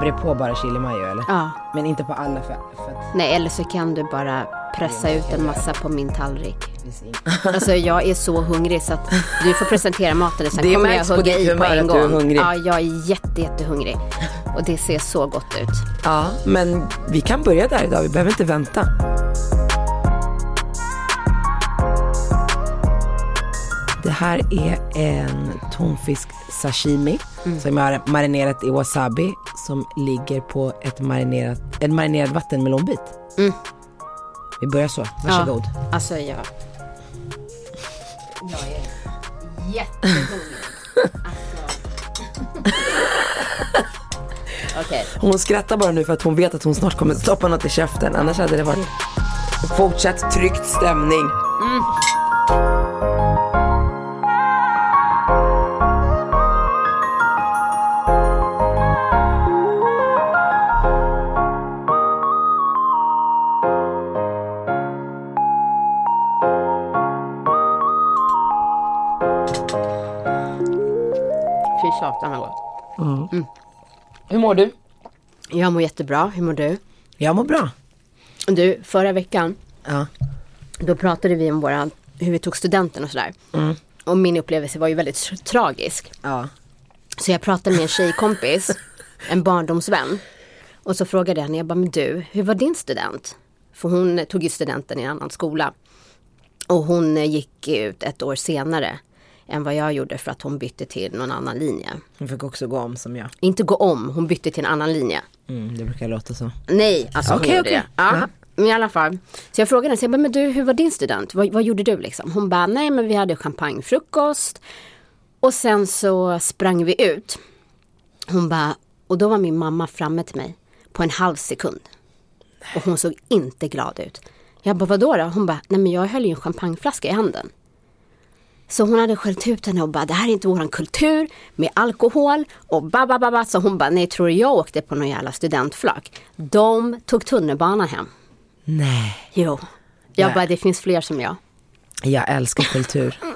Bre på bara chili mayo eller? Ja. Men inte på alla för, för att Nej, eller så kan du bara pressa ut en massa på min tallrik. Alltså jag är så hungrig så att du får presentera maten och sen Det kommer jag hugga i på en att du är gång. hungrig. Ja, jag är jätte, jättehungrig. Och det ser så gott ut. Ja, men vi kan börja där idag. Vi behöver inte vänta. Det här är en tonfisk sashimi som jag har marinerat i wasabi som ligger på ett marinerat, en marinerad vattenmelonbit. Mm. Vi börjar så, varsågod. Ja, alltså jag... Jag är jättehungrig. Alltså... Okej. Hon skrattar bara nu för att hon vet att hon snart kommer stoppa något i käften. Annars hade det varit fortsatt tryckt stämning. Satan vad gott. Hur mår du? Jag mår jättebra. Hur mår du? Jag mår bra. Du, förra veckan Ja. då pratade vi om våra, hur vi tog studenten och sådär. Och min upplevelse var ju väldigt tr- tragisk. ja. Så jag pratade med en tjejkompis, en barndomsvän. Och så frågade jag henne, jag bara, men du, hur var din student? För hon tog ju studenten i en annan skola. Och hon gick ut ett år senare än vad jag gjorde för att hon bytte till någon annan linje. Hon fick också gå om som jag. Inte gå om, hon bytte till en annan linje. Mm, det brukar låta så. Nej, alltså hon Okej, gjorde okej. det. Ja. Ja. Men i alla fall. Så jag frågade henne, så jag bara, men du hur var din student? Vad, vad gjorde du liksom? Hon bara, nej men vi hade champagnefrukost. Och sen så sprang vi ut. Hon bara, och då var min mamma framme till mig på en halv sekund. Och hon såg inte glad ut. Jag bara, vadå då? Hon bara, nej men jag höll ju en champagneflaska i handen. Så hon hade skällt ut henne och bara, det här är inte våran kultur med alkohol och ba, ba, ba, ba. Så hon bara, nej tror du jag åkte på någon jävla studentflak? De tog tunnelbanan hem. Nej. Jo. Jag Nej. bara, det finns fler som jag. Jag älskar kultur.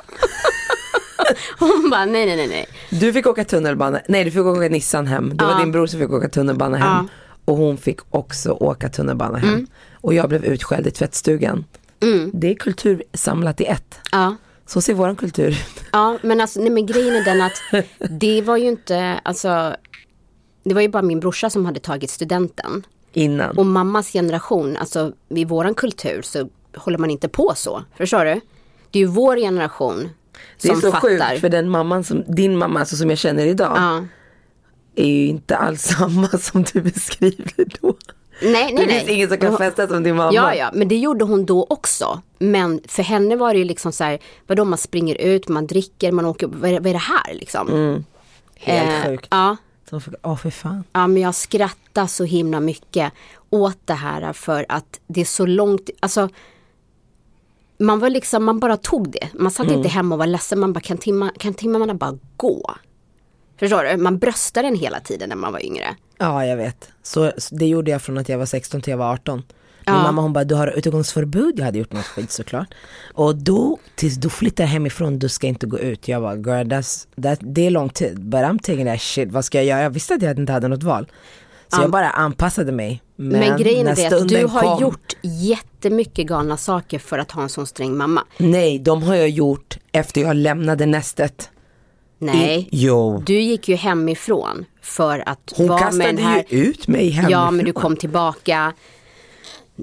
Hon bara, nej, nej, nej, nej. Du fick åka tunnelbana, nej du fick åka Nissan hem. Det var Ja. din bror som fick åka tunnelbana hem. Ja. Mm. Och hon fick också åka tunnelbana hem. Och jag blev utskälld i tvättstugan. Det är kultur samlat i ett. Ja. Så ser våran kultur ut. Ja, men alltså, nej, men grejen är den att det var ju inte, alltså, det var ju bara min brorsa som hade tagit studenten. innan. Och mammas generation, alltså i våran kultur så håller man inte på så. Förstår du? Det är ju vår generation det är som så fattar. sjukt för den mamman som, din mamma alltså, som jag känner idag Ja. är ju inte alls samma som du beskriver då. Nej, nej, Det nej. finns ingen som kan festa som din mamma. Ja, ja, men det gjorde hon då också. Men för henne var det ju liksom så här, vadå man springer ut, man dricker, man åker, vad är, vad är det här liksom? Helt Eh, sjukt. Ja, åh för fan. ja, men jag skrattar så himla mycket åt det här för att det är så långt, alltså man var liksom, man bara tog det. Man satt inte hemma och var ledsen, man bara kan, timma, kan timmarna bara gå? Förstår du? Man bröstade den hela tiden när man var yngre. Ja jag vet. Så, så det gjorde jag från att jag var 16 till jag var 18. Min Ja. mamma hon bara, du har utegångsförbud. Jag hade gjort något skit såklart. Och då, tills du flyttar hemifrån, du ska inte gå ut. Jag bara, girl that's, that, det är lång tid. But I'm taking that shit. Vad ska jag göra? Jag visste att jag inte hade något val. Så jag bara anpassade mig. Men, Men, grejen är att du har kom, gjort jättemycket galna saker för att ha en sån sträng mamma. Nej, de har jag gjort efter jag lämnade nästet. Nej, I, jo. du gick ju hemifrån för att Hon vara med kastade den här. ju ut mig hemifrån. Ja, men du kom tillbaka.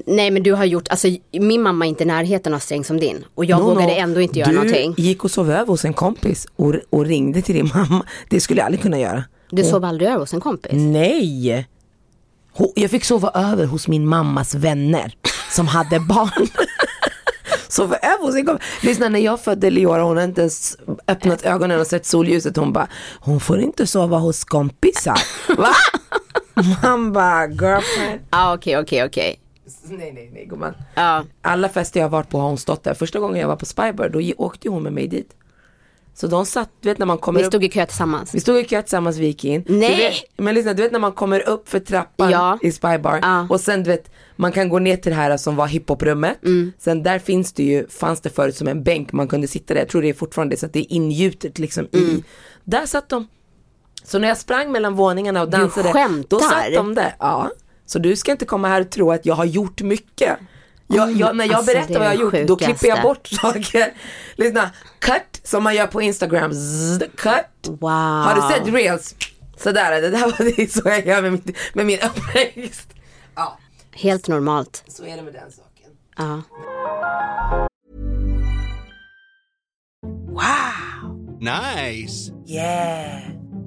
Nej, men du har gjort, alltså min mamma är inte i närheten av sträng som din. Och jag No, vågade no. ändå inte göra du någonting. gick och sov över hos en kompis och, och ringde till din mamma. Det skulle jag aldrig kunna göra. Du sov aldrig över hos en kompis. Nej! Jag fick sova över hos min mammas vänner som hade barn. Över hos en kompis. Lyssna när jag födde Leora, hon har inte ens öppnat ögonen och sett solljuset. Hon bara, Hon får inte sova hos kompisar. va? Man bara, girlfriend. Ja, okej, okej, okej. nej, nej, nej gumman. Ja, Alla fester jag har varit på har hon stått där. Första gången jag var på Spybar, då åkte hon med mig dit. Så de satt, du vet när man kommer vi upp. stod i kö tillsammans. Vi stod i kö tillsammans, vi gick in. Nej. Vet, men lyssna, du vet när man kommer upp för trappan Ja. i Spybar Ja. och sen du vet, man kan gå ner till det här som var hiphoprummet. Mm. Sen där finns det ju, fanns det förut som en bänk man kunde sitta där. Jag tror det är fortfarande så att det är ingjutet liksom i. Där satt de. Så när jag sprang mellan våningarna och dansade, då satt de där. Ja. Så du ska inte komma här och tro att jag har gjort mycket. Jag, jag, när jag alltså, berättar vad jag har gjort, då klipper jag bort saker. Lyssna, cut som man gör på Instagram. Zzz, cut. Wow. Har du sett reels? Sådär, det där var det så jag gör med, mitt, med min uppväxt. Ja, Helt normalt. så är det med den saken. Ja. Nice. Yeah.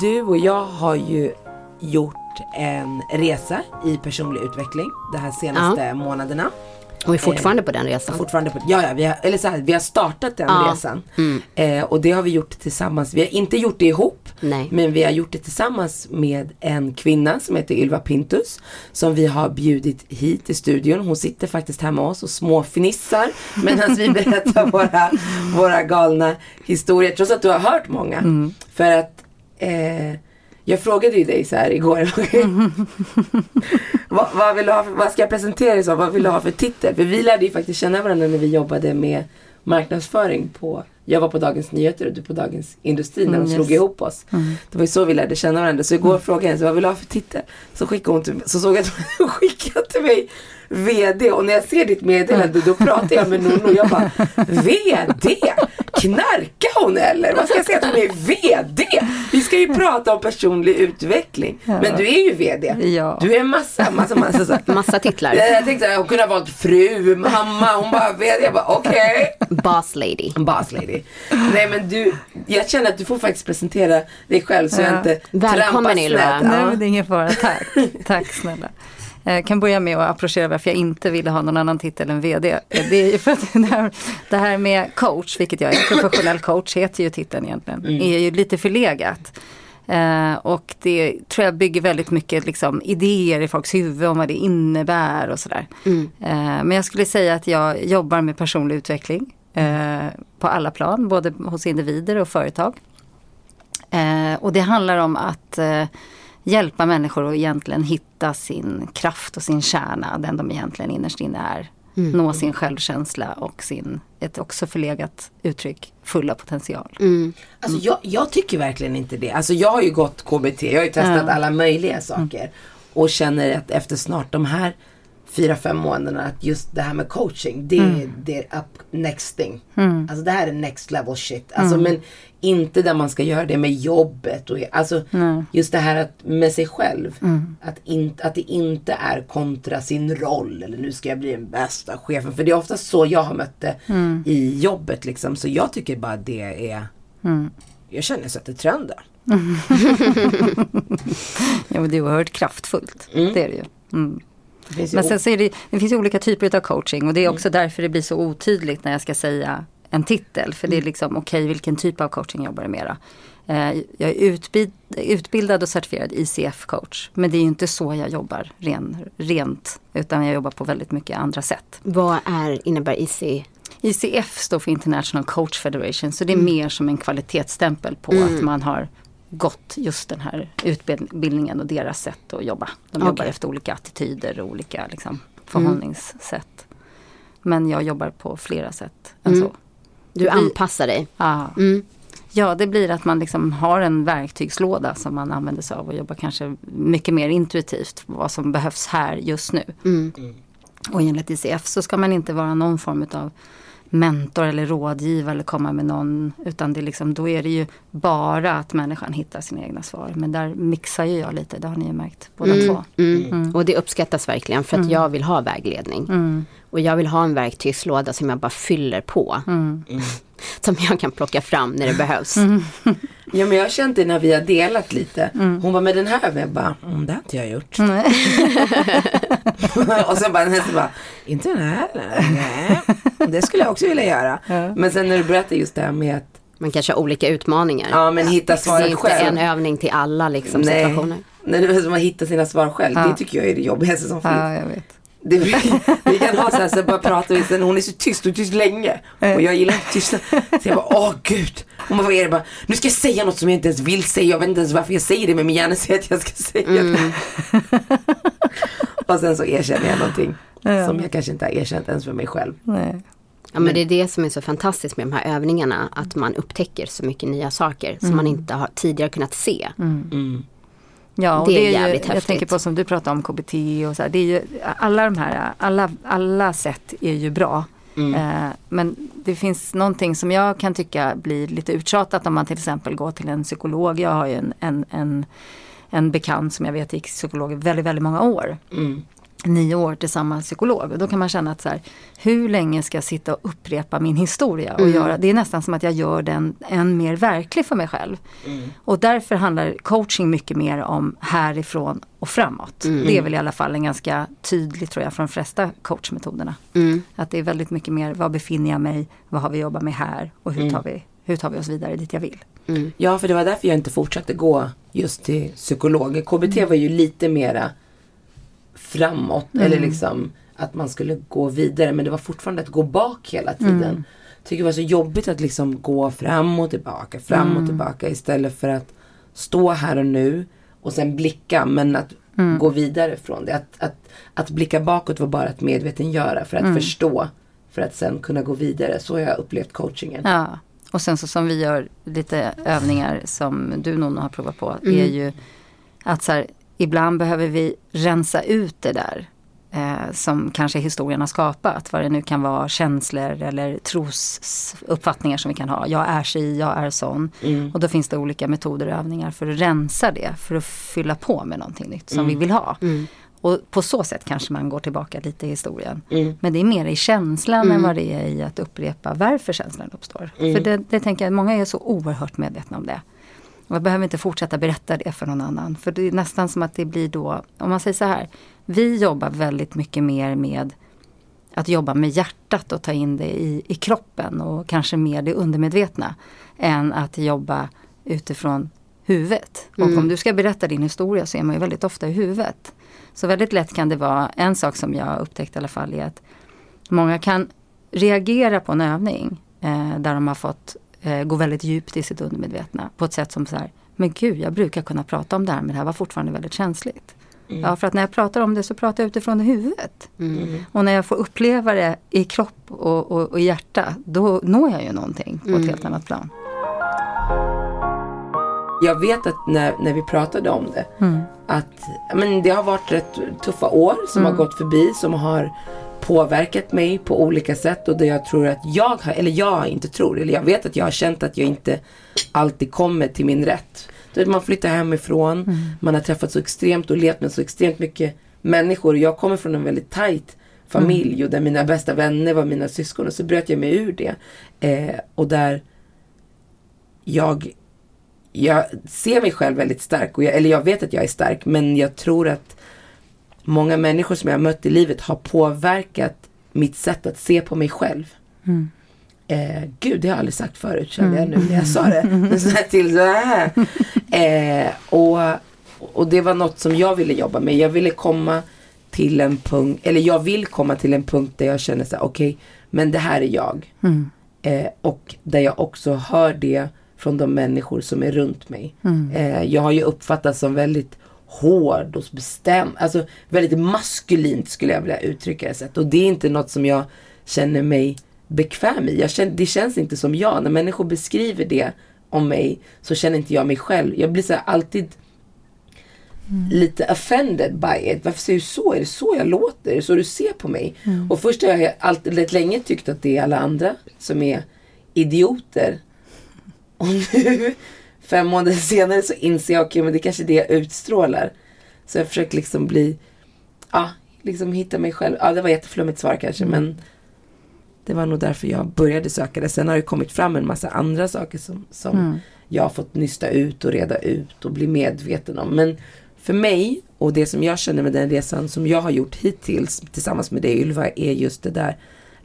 Du och jag har ju gjort en resa i personlig utveckling de här senaste månaderna. Och är fortfarande på den resan. Fortfarande på, ja, ja, vi har, eller så här, vi har startat den Ja. resan. Eh, och det har vi gjort tillsammans. Vi har inte gjort det ihop. Nej. Men vi har gjort det tillsammans med en kvinna som heter Ylva Pintus. Som vi har bjudit hit i studion. Hon sitter faktiskt hemma hos och småfnissar. Medan vi berättar våra, våra galna historier. Trots att du har hört många. För att eh, jag frågade ju dig så här igår. vad, vad, vill du ha för, vad ska jag presentera dig som? Vad vill du ha för titel? För vi lärde ju faktiskt känna varandra när vi jobbade med marknadsföring på jag var på Dagens Nyheter och du på Dagens Industri när de Mm, slog yes. ihop oss. Det var ju så vi lärde känna varandra. Så igår frågade jag henne, vad vill du ha för titel? Så skickade hon till mig, så såg jag att hon skickade till mig VD och när jag ser ditt meddelande då pratar jag med Nonno och jag bara VD? Knarkar hon eller? Vad ska jag säga att hon är VD? Vi ska ju prata om personlig utveckling. Men du är ju VD. Ja. Du är massa, massa, massa saker. Massa titlar. Jag jag tänkte att hon kunde ha valt fru, mamma, hon bara VD. Jag bara okej. Boss lady. Boss lady. Nej men du, jag känner att du får faktiskt presentera dig själv så jag Ja. inte Välkommen, trampar Ylva. snett. Nej, Ja. men det är ingen fara. Tack. Tack snälla. Jag kan börja med att approchera varför jag inte ville ha någon annan titel än VD. Det är ju för att det här, det här med coach, vilket jag är, professionell coach heter ju titeln egentligen, är ju lite förlegat. Eh, och det tror jag bygger väldigt mycket liksom, idéer i folks huvud om vad det innebär och sådär. Eh, men jag skulle säga att jag jobbar med personlig utveckling eh, på alla plan, både hos individer och företag. Eh, och det handlar om att eh, hjälpa människor att egentligen hitta sin kraft och sin kärna, den de egentligen innerst inne är. Nå sin självkänsla och sin, ett också förlegat uttryck, fulla potential. Alltså jag, jag tycker verkligen inte det. Alltså jag har ju gått KBT, jag har ju testat Ja. alla möjliga saker. Och känner att efter snart de här fyra, fem månaderna att just det här med coaching, det, är det är up next thing. Alltså det här är next level shit. Alltså men inte där man ska göra det med jobbet. Och, alltså just det här att med sig själv. Att, in, att det inte är kontra sin roll. Eller nu ska jag bli den bästa chefen. För det är ofta så jag har mött det i jobbet liksom. Så jag tycker bara det är jag känner jag sätter trender. Ja, men det är oerhört kraftfullt, det är det ju. Mm. Ju Men sen så är det, det finns ju olika typer av coaching och det är också därför det blir så otydligt när jag ska säga en titel. För det är liksom, okej vilken typ av coaching jobbar du med då? Eh, Jag är utbildad och certifierad ICF-coach. Men det är ju inte så jag jobbar ren, rent. Utan jag jobbar på väldigt mycket andra sätt. Vad är, innebär IC? ICF står för International Coach Federation. Så det är mer som en kvalitetsstämpel på att man har gått just den här utbildningen och deras sätt att jobba. De jobbar Okej. efter olika attityder och olika liksom, förhållningssätt. Men jag jobbar på flera sätt än så. Du anpassar dig. Ja. Mm. ja, det blir att man liksom har en verktygslåda som man använder sig av och jobbar kanske mycket mer intuitivt vad som behövs här just nu. Och enligt ICF så ska man inte vara någon form av mentor eller rådgivare eller komma med någon. Utan det är liksom, då är det ju bara att människan hittar sina egna svar. Men där mixar ju jag lite, det har ni ju märkt båda två. Mm. Och det uppskattas verkligen för att jag vill ha vägledning. Och jag vill ha en verktygslåda som jag bara fyller på. Som jag kan plocka fram när det behövs. Ja men jag har känt det när vi har delat lite. Hon bara, med den här, jag bara, mm, det har inte jag gjort. och sen bara nästa bara, inte den här, nej. Det skulle jag också vilja göra. Men sen när du berättade just det här med att Man kanske har olika utmaningar. Ja men hitta det är svaret inte själv. en övning till alla liksom, Nej. situationer. När det är som att hitta sina svar själv. Ja. Det tycker jag är det jobbigaste som finns. Ja, jag vet. Det, vi kan ha så här, så bara pratar vi, sen hon är så tyst och tyst länge. Och jag gillar inte tystnad. Så jag bara, åh gud. Hon bara, vad är det? Bara, nu ska jag säga något som jag inte ens vill säga. Jag vet inte ens varför jag säger det men min hjärna säger att jag ska säga det. och sen så erkänner jag någonting. Som jag kanske inte har erkänt ens för mig själv. Nej. Ja, men det är det som är så fantastiskt med de här övningarna. Att man upptäcker så mycket nya saker som man inte har tidigare kunnat se. Ja, och Det är det är, ju, jävligt jag häftigt. tänker på som du pratade om KBT och så här, det är ju, alla de här, alla, alla sätt är ju bra. Eh, men det finns någonting som jag kan tycka blir lite uttjatat om man till exempel går till en psykolog. Jag har ju en, en, en, en bekant som jag vet gick psykolog i väldigt, väldigt många år. Nio år till samma psykolog och då kan man känna att så här, hur länge ska jag sitta och upprepa min historia och göra, det är nästan som att jag gör den än mer verklig för mig själv. Och därför handlar coaching mycket mer om härifrån och framåt. Det är väl i alla fall en ganska tydlig tror jag från de flesta coachmetoderna. Att det är väldigt mycket mer, var befinner jag mig, vad har vi jobbat med här och hur tar vi, hur tar vi oss vidare dit jag vill. Ja, för det var därför jag inte fortsatte gå just till psykolog. KBT var ju lite mera framåt. Eller liksom att man skulle gå vidare. Men det var fortfarande att gå bak hela tiden. Tycker det var så jobbigt att liksom gå fram och tillbaka, fram och tillbaka. Istället för att stå här och nu och sen blicka. Men att gå vidare från det. Att, att, att blicka bakåt var bara att medvetengöra. För att förstå. För att sen kunna gå vidare. Så har jag upplevt coachingen. Ja, och sen så som vi gör lite övningar som du Nono har provat på är ju att så här, ibland behöver vi rensa ut det där eh, som kanske historien har skapat. Vad det nu kan vara, känslor eller trosuppfattningar som vi kan ha. Jag är si, jag är sån. Och då finns det olika metoder och övningar för att rensa det. För att fylla på med någonting nytt som vi vill ha. Och på så sätt kanske man går tillbaka lite i historien. Men det är mer i känslan än vad det är i att upprepa varför känslan uppstår. För det, det tänker jag, många är så oerhört medvetna om det. Jag behöver inte fortsätta berätta det för någon annan. För det är nästan som att det blir då, om man säger så här. Vi jobbar väldigt mycket mer med att jobba med hjärtat och ta in det i, i kroppen och kanske mer det undermedvetna. Än att jobba utifrån huvudet. Och om du ska berätta din historia så är man ju väldigt ofta i huvudet. Så väldigt lätt kan det vara, en sak som jag upptäckt i alla fall är att många kan reagera på en övning eh, där de har fått eh, gå väldigt djupt i sitt undermedvetna på ett sätt som så här, men gud jag brukar kunna prata om det här men det här var fortfarande väldigt känsligt. Ja för att när jag pratar om det så pratar jag utifrån huvudet. Och när jag får uppleva det i kropp och, och, och hjärta då når jag ju någonting på ett helt annat plan. Jag vet att när, när vi pratade om det. Att ja, men det har varit rätt tuffa år som har gått förbi. Som har påverkat mig på olika sätt. Och där jag tror att jag har, eller jag inte tror. Eller jag vet att jag har känt att jag inte alltid kommer till min rätt. Man flyttar hemifrån. Man har träffat så extremt och levt med så extremt mycket människor. Jag kommer från en väldigt tajt familj. Och där mina bästa vänner var mina syskon. Och så bröt jag mig ur det. Eh, och där jag jag ser mig själv väldigt stark. Och jag, eller jag vet att jag är stark. Men jag tror att många människor som jag har mött i livet har påverkat mitt sätt att se på mig själv. Eh, gud, det har jag aldrig sagt förut kände jag nu när jag sa det. Så här till så här. Eh, och, och det var något som jag ville jobba med. Jag ville komma till en punkt, eller jag vill komma till en punkt där jag känner så här, okej, men det här är jag. Eh, och där jag också hör det från de människor som är runt mig. Eh, jag har ju uppfattats som väldigt hård och bestämd. Alltså väldigt maskulint skulle jag vilja uttrycka det. sätt. Och det är inte något som jag känner mig bekväm i. Jag känner, det känns inte som jag. När människor beskriver det om mig så känner inte jag mig själv. Jag blir så alltid lite offended by it. Varför säger du så? Är det så jag låter? Är det så du ser på mig? Och först har jag alltid rätt länge tyckt att det är alla andra som är idioter. Och nu, fem månader senare, så inser jag, okej men det kanske är det jag utstrålar. Så jag försöker liksom bli, ja, liksom hitta mig själv. Ja, det var ett jätteflummigt svar kanske, men det var nog därför jag började söka det. Sen har det kommit fram en massa andra saker som, som jag har fått nysta ut och reda ut och bli medveten om. Men för mig och det som jag känner med den resan som jag har gjort hittills tillsammans med dig Ylva är just det där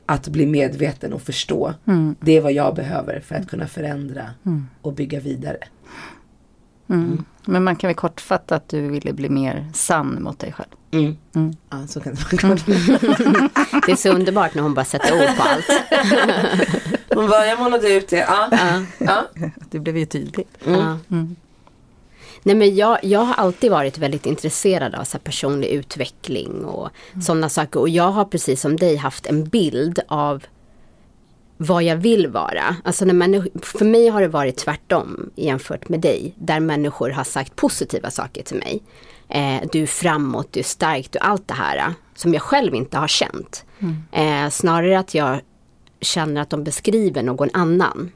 att bli medveten och förstå. Det är vad jag behöver för att kunna förändra och bygga vidare. Men man kan väl kortfatta att du ville bli mer sann mot dig själv. Mm. Ja, så kan det vara. Det är så underbart när hon bara sätter ord på allt. Hon bara, jag målade ut det. Ja. Ja. Det blev ju tydligt. Ja. Nej men jag, jag har alltid varit väldigt intresserad av så här personlig utveckling och sådana saker. Och jag har precis som dig haft en bild av vad jag vill vara. Alltså när för mig har det varit tvärtom jämfört med dig. Där människor har sagt positiva saker till mig. Eh, du är framåt, du är stark, du är allt det här. Som jag själv inte har känt. Eh, snarare att jag känner att de beskriver någon annan.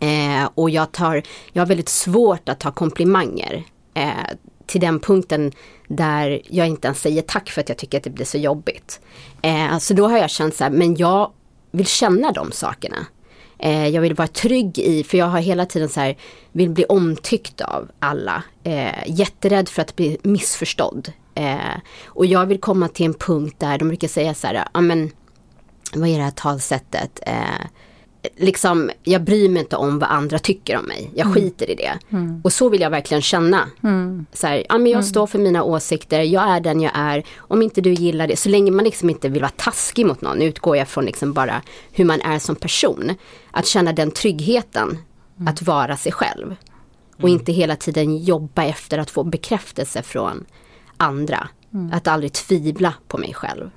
Eh, och jag, tar, jag har väldigt svårt att ta komplimanger. Eh, till den punkten där jag inte ens säger tack för att jag tycker att det blir så jobbigt. Eh, så då har jag känt så här, men jag vill känna de sakerna. Eh, jag vill vara trygg i, för jag har hela tiden så här, vill bli omtyckt av alla. Eh, jätterädd för att bli missförstådd. Eh, och jag vill komma till en punkt där de brukar säga så här, ja men vad är det här talsättet? Eh, liksom, jag bryr mig inte om vad andra tycker om mig. Jag skiter i det. Och så vill jag verkligen känna. Så här, ja, men jag står för mina åsikter, jag är den jag är. Om inte du gillar det, så länge man liksom inte vill vara taskig mot någon, utgår jag från liksom bara hur man är som person. Att känna den tryggheten, att vara sig själv. Och inte hela tiden jobba efter att få bekräftelse från andra. Att aldrig tvivla på mig själv.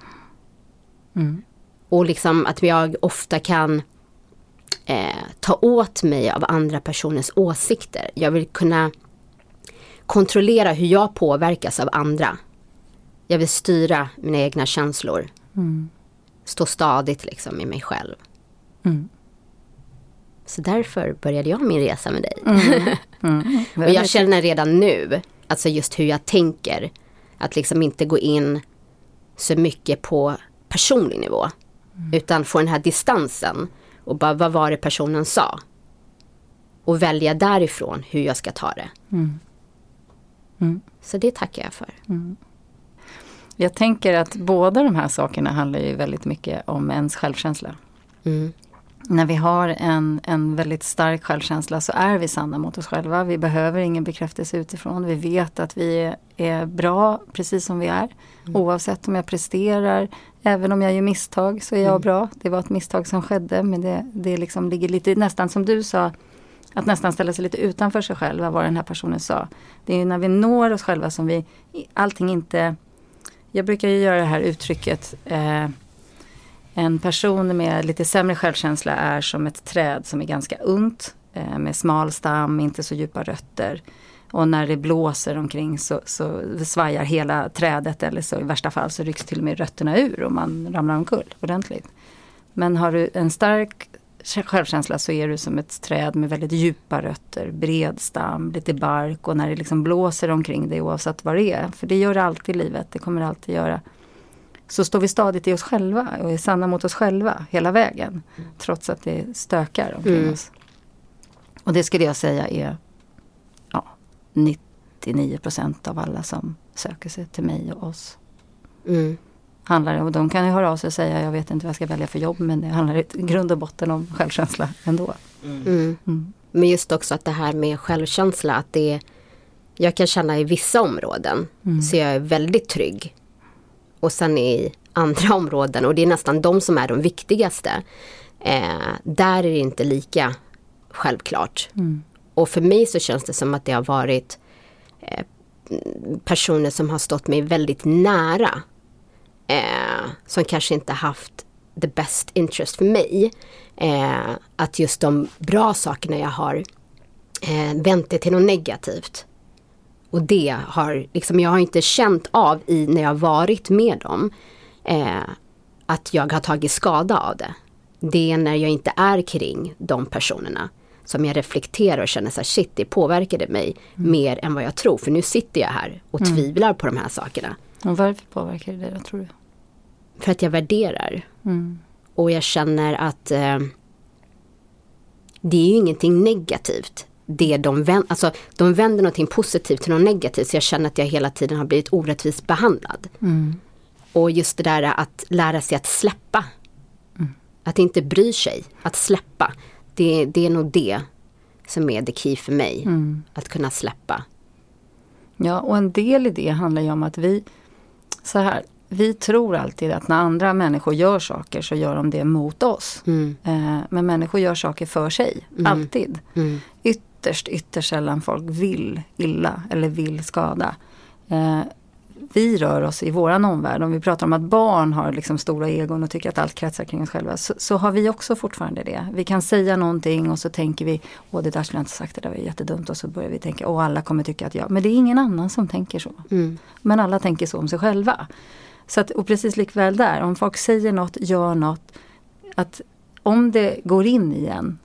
Och liksom att jag ofta kan eh, ta åt mig av andra personers åsikter. Jag vill kunna kontrollera hur jag påverkas av andra. Jag vill styra mina egna känslor. Stå stadigt liksom i mig själv. Så därför började jag min resa med dig. Och jag känner redan nu, alltså just hur jag tänker, att liksom inte gå in så mycket på personlig nivå. Utan få den här distansen och bara vad var det personen sa? Och välja därifrån hur jag ska ta det. Så det tackar jag för. Jag tänker att båda de här sakerna handlar ju väldigt mycket om ens självkänsla. Mm. När vi har en, en väldigt stark självkänsla så är vi sanna mot oss själva. Vi behöver ingen bekräftelse utifrån. Vi vet att vi är, är bra precis som vi är. Oavsett om jag presterar, även om jag gör misstag så är jag bra. Det var ett misstag som skedde men det, det liksom ligger lite nästan som du sa. Att nästan ställa sig lite utanför sig själv, vad den här personen sa. Det är när vi når oss själva som vi, allting inte jag brukar ju göra det här uttrycket eh, en person med lite sämre självkänsla är som ett träd som är ganska ungt eh, med smal stam, inte så djupa rötter. Och när det blåser omkring så, så svajar hela trädet eller så i värsta fall så rycks till och med rötterna ur och man ramlar omkull ordentligt. Men har du en stark självkänsla så är du som ett träd med väldigt djupa rötter, bred stam, lite bark och när det liksom blåser omkring dig oavsett vad det är, för det gör det alltid i livet, det kommer det alltid göra. Så står vi stadigt i oss själva och är sanna mot oss själva hela vägen. Trots att det stökar omkring oss. Och det skulle jag säga är 99% av alla som söker sig till mig och oss. Mm. Handlar och de kan ju höra av sig och säga jag vet inte vad jag ska välja för jobb men det handlar i grund och botten om självkänsla ändå. Mm. Men just också att det här med självkänsla, att det jag kan känna i vissa områden så jag är väldigt trygg. Och sen i andra områden, och det är nästan de som är de viktigaste, eh, där är det inte lika självklart. Och för mig så känns det som att det har varit eh, personer som har stått mig väldigt nära. Eh, som kanske inte haft the best interest för mig. Eh, att just de bra sakerna jag har eh, vänt det till något negativt. Och det har, liksom, jag har inte känt av i när jag varit med dem eh, att jag har tagit skada av det. Det är när jag inte är kring de personerna som jag reflekterar och känner så här, shit det påverkade mig mer än vad jag tror. För nu sitter jag här och tvivlar på de här sakerna. Och varför påverkar det dig tror du? För att jag värderar. Och jag känner att eh, det är ju ingenting negativt. Det de, vänder, alltså, de vänder någonting positivt till något negativt. Så jag känner att jag hela tiden har blivit orättvist behandlad. Och just det där att lära sig att släppa. Att inte bry sig, att släppa. Det, det är nog det som är the key för mig. Mm. Att kunna släppa. Ja, och en del i det handlar ju om att vi, så här, vi tror alltid att när andra människor gör saker så gör de det mot oss. Mm. Eh, men människor gör saker för sig, alltid. Mm. Ytterst, ytterst sällan folk vill illa eller vill skada. Eh, vi rör oss i våran omvärld, om vi pratar om att barn har liksom stora egon och tycker att allt kretsar kring oss själva, så, så har vi också fortfarande det. Vi kan säga någonting och så tänker vi, åh det där skulle jag inte sagt, det där var jättedumt och så börjar vi tänka, åh alla kommer tycka att jag, men det är ingen annan som tänker så. Mm. Men alla tänker så om sig själva. Så att, och precis likväl där, om folk säger något, gör något, att om det går in i en,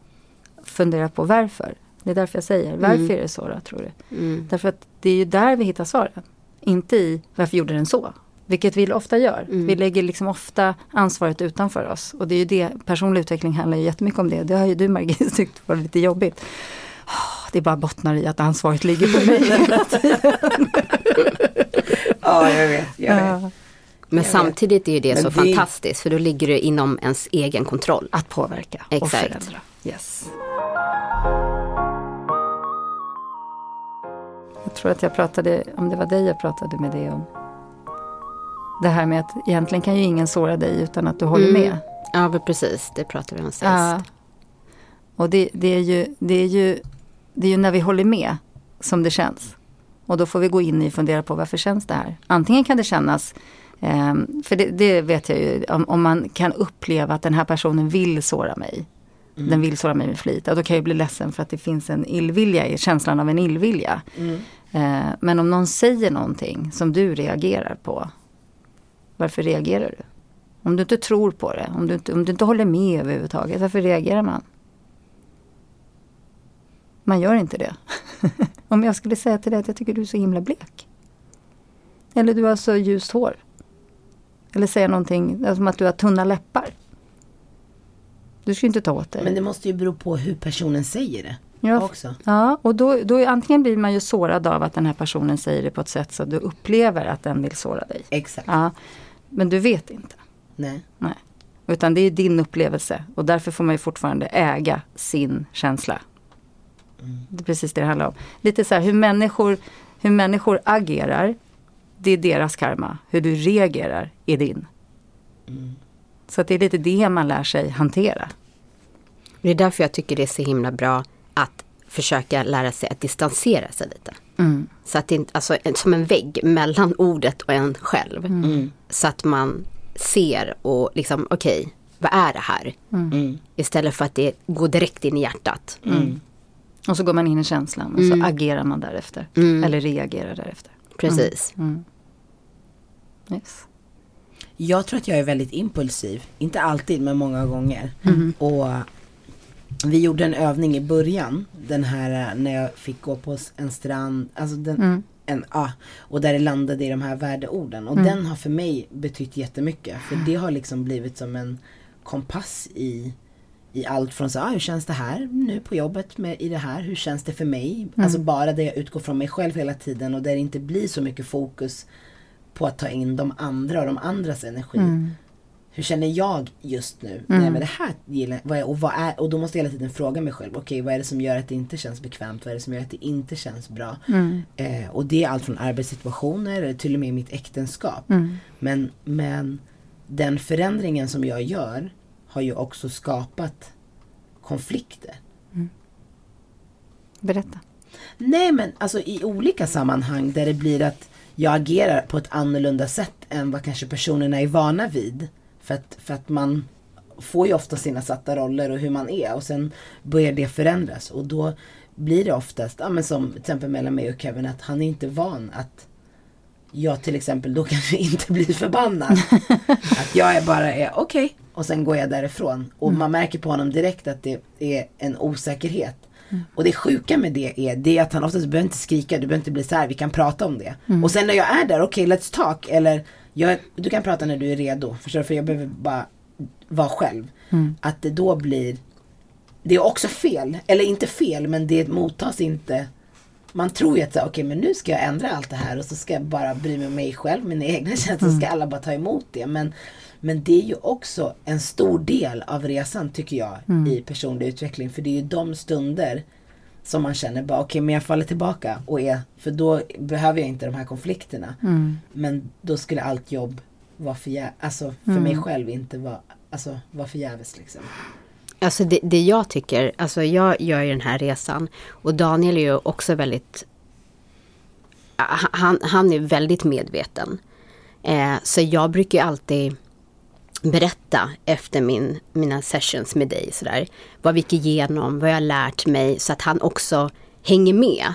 fundera på varför. Det är därför jag säger, varför är det så då, tror du? Mm. Därför att det är ju där vi hittar svaren. Inte i varför gjorde den så? Vilket vi ofta gör. Vi lägger liksom ofta ansvaret utanför oss. Och det är ju det, personlig utveckling handlar ju jättemycket om det. Det har ju du Margit tyckt var lite jobbigt. Ah, Det bara bottnar i att ansvaret ligger på mig hela tiden. Ja, jag vet. Jag vet. Ja. Men samtidigt är ju det Men så det- fantastiskt för då ligger det inom ens egen kontroll. Att påverka och Exakt. förändra. Yes. Jag tror att jag pratade, om det var dig jag pratade med det om. Det här med att egentligen kan ju ingen såra dig utan att du håller Mm. med. Ja, men precis. Det pratade vi om sist. Ja. Och det, det, är ju, det, är ju, det är ju när vi håller med som det känns. Och då får vi gå in i och fundera på varför känns det här? Antingen kan det kännas, ehm, för det, det vet jag ju, om, om man kan uppleva att den här personen vill såra mig. Den vill såra mig med flit. Ja, då kan jag bli ledsen för att det finns en illvilja i känslan av en illvilja. Eh, men om någon säger någonting som du reagerar på. Varför reagerar du? Om du inte tror på det, om du inte, om du inte håller med överhuvudtaget, varför reagerar man? Man gör inte det. om jag skulle säga till dig att jag tycker du är så himla blek. Eller du har så ljust hår. Eller säga någonting som att du har tunna läppar. Du ska ju inte ta åt dig. Men det måste ju bero på hur personen säger det. Ja, också. Ja, och då, då antingen blir man ju sårad av att den här personen säger det på ett sätt så att du upplever att den vill såra dig. Exakt. Ja, men du vet inte. Nej. Nej. Utan det är din upplevelse och därför får man ju fortfarande äga sin känsla. Det är precis det det handlar om. Lite så här hur människor, hur människor agerar, det är deras karma. Hur du reagerar är din. Så att det är lite det man lär sig hantera. Det är därför jag tycker det är så himla bra att försöka lära sig att distansera sig lite. Mm. Så att det inte, alltså som en vägg mellan ordet och en själv. Mm. Så att man ser och liksom, okej, vad är det här? Mm. Istället för att det går direkt in i hjärtat. Och så går man in i känslan och så agerar man därefter. Eller reagerar därefter. Precis. Yes. Jag tror att jag är väldigt impulsiv. Inte alltid men många gånger. Och vi gjorde en övning i början. Den här eh, när jag fick gå på en strand. Alltså den, en, ja, och där det landade i de här värdeorden. Och den har för mig betytt jättemycket. För det har liksom blivit som en kompass i i allt från så, ah, hur känns det här nu på jobbet med, i det här? Hur känns det för mig? Alltså bara det jag utgår från mig själv hela tiden och där det inte blir så mycket fokus på att ta in de andra och de andras energi. Hur känner jag just nu? Nej men det här gillar vad är, och vad är, och då måste jag hela tiden fråga mig själv, okej vad är det som gör att det inte känns bekvämt? Vad är det som gör att det inte känns bra? Eh, och det är allt från arbetssituationer till och med mitt äktenskap. Men, men den förändringen som jag gör har ju också skapat konflikter. Berätta. Nej men alltså i olika sammanhang där det blir att jag agerar på ett annorlunda sätt än vad kanske personerna är vana vid. För att, för att man får ju ofta sina satta roller och hur man är och sen börjar det förändras och då blir det oftast, ja men som till exempel mellan mig och Kevin att han är inte van att jag till exempel då kanske inte blir förbannad. att jag är bara är okej och sen går jag därifrån. Och man märker på honom direkt att det är en osäkerhet. Och det sjuka med det är, det är att han oftast behöver inte skrika, du behöver inte bli så här, vi kan prata om det. Och sen när jag är där, okej let's talk. Eller jag, du kan prata när du är redo. Förstår du? För jag behöver bara vara själv. Att det då blir, det är också fel. Eller inte fel, men det mottas inte man tror ju att okej men nu ska jag ändra allt det här och så ska jag bara bry mig om mig själv, mina egna känslor, så ska alla bara ta emot det. Men, Men det är ju också en stor del av resan tycker jag i personlig utveckling. För det är ju de stunder som man känner bara okej men jag faller tillbaka och är, för då behöver jag inte de här konflikterna. Men då skulle allt jobb vara förgäves, alltså för mig själv inte vara, alltså vara förgäves liksom. Alltså det, det jag tycker, alltså jag gör ju den här resan och Daniel är ju också väldigt han, han är väldigt medveten. Eh, så jag brukar ju alltid berätta efter min, mina sessions med dig sådär. Vad vi gick igenom, vad jag har lärt mig så att han också hänger med.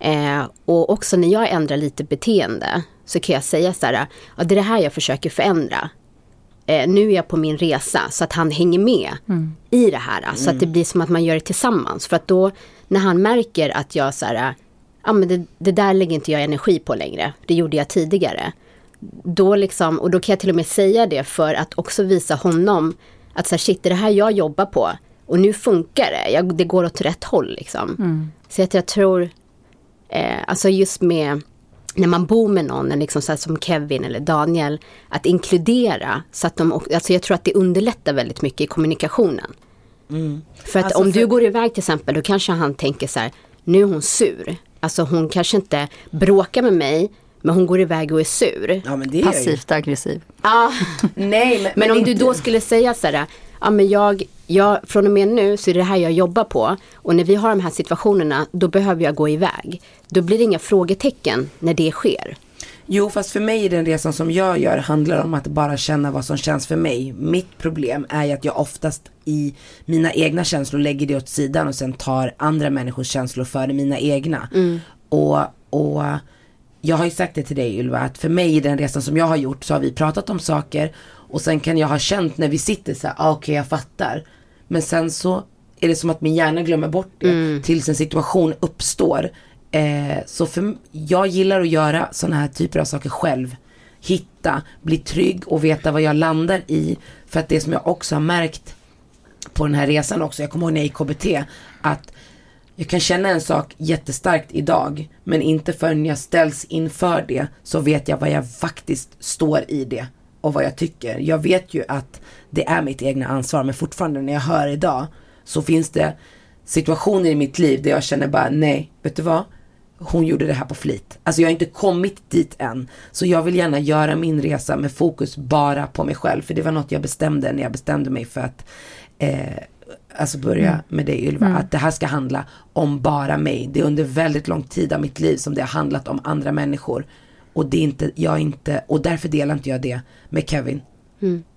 Eh, och också när jag ändrar lite beteende så kan jag säga så här, ja, det är det här jag försöker förändra. Eh, nu är jag på min resa så att han hänger med i det här. Så att det blir som att man gör det tillsammans. För att då när han märker att jag så här, ja men det, det där lägger inte jag energi på längre. Det gjorde jag tidigare. Då liksom, och då kan jag till och med säga det för att också visa honom att så här, shit det är det här jag jobbar på. Och nu funkar det, jag, det går åt rätt håll liksom. Så att jag tror, eh, alltså just med när man bor med någon, liksom så här som Kevin eller Daniel, att inkludera. Så att de, också- alltså jag tror att det underlättar väldigt mycket i kommunikationen. För att Alltså om för- du går iväg till exempel, då kanske han tänker så här, nu är hon sur. Alltså hon kanske inte bråkar med mig, men hon går iväg och är sur. Ja men det är. Passivt aggressiv. Ja, Nej men, men om du inte- då skulle säga så här, ja men jag, jag, från och med nu så är det här jag jobbar på. Och när vi har de här situationerna, då behöver jag gå iväg. Då blir det inga frågetecken när det sker. Jo fast för mig i den resan som jag gör handlar om att bara känna vad som känns för mig. Mitt problem är ju att jag oftast i mina egna känslor lägger det åt sidan och sen tar andra människors känslor före mina egna. Och, och jag har ju sagt det till dig Ylva att för mig i den resan som jag har gjort så har vi pratat om saker och sen kan jag ha känt när vi sitter så här, ah, okej jag fattar. Men sen så är det som att min hjärna glömmer bort det tills en situation uppstår. Eh, så för, jag gillar att göra sådana här typer av saker själv. Hitta, bli trygg och veta vad jag landar i. För att det som jag också har märkt på den här resan också, jag kommer ihåg när jag gick KBT, att jag kan känna en sak jättestarkt idag, men inte förrän jag ställs inför det så vet jag vad jag faktiskt står i det och vad jag tycker. Jag vet ju att det är mitt egna ansvar, men fortfarande när jag hör idag så finns det situationer i mitt liv där jag känner bara nej, vet du vad? Hon gjorde det här på flit. Alltså jag har inte kommit dit än. Så jag vill gärna göra min resa med fokus bara på mig själv. För det var något jag bestämde när jag bestämde mig för att eh, alltså börja med dig Ylva, att det här ska handla om bara mig. Det är under väldigt lång tid av mitt liv som det har handlat om andra människor. Och det är inte, jag är inte, och därför delar inte jag det med Kevin.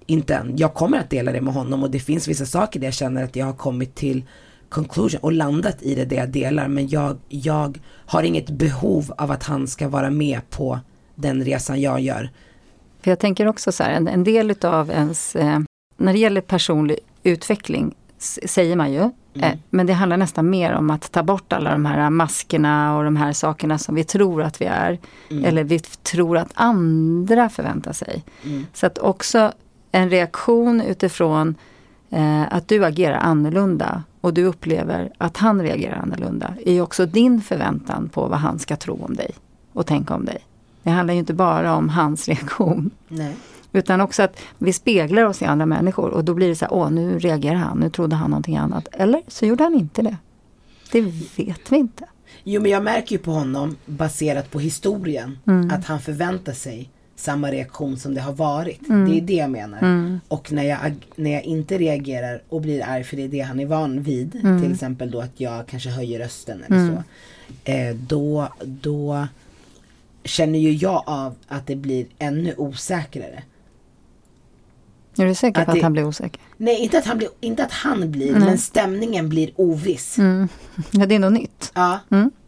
Inte än. Jag kommer att dela det med honom och det finns vissa saker där jag känner att jag har kommit till conclusion och landat i det där jag delar. Men jag, jag har inget behov av att han ska vara med på den resan jag gör. För jag tänker också så här, en, en del utav ens, eh, när det gäller personlig utveckling, säger man ju, eh, men det handlar nästan mer om att ta bort alla de här maskerna och de här sakerna som vi tror att vi är. Eller vi tror att andra förväntar sig. Så att också en reaktion utifrån eh, att du agerar annorlunda och du upplever att han reagerar annorlunda, är ju också din förväntan på vad han ska tro om dig och tänka om dig. Det handlar ju inte bara om hans reaktion. Nej. Utan också att vi speglar oss i andra människor och då blir det så här, åh nu reagerar han, nu trodde han någonting annat. Eller så gjorde han inte det. Det vet vi inte. Jo men jag märker ju på honom baserat på historien att han förväntar sig samma reaktion som det har varit. Det är det jag menar. Och när jag, ag- när jag inte reagerar och blir arg för det är det han är van vid. Till exempel då att jag kanske höjer rösten eller så. Eh, då, då känner ju jag av att det blir ännu osäkrare. Är du säker Att på att det- han blir osäker? Nej inte att han blir, inte att han blir men stämningen blir oviss. Ja, det är nog nytt. Ja,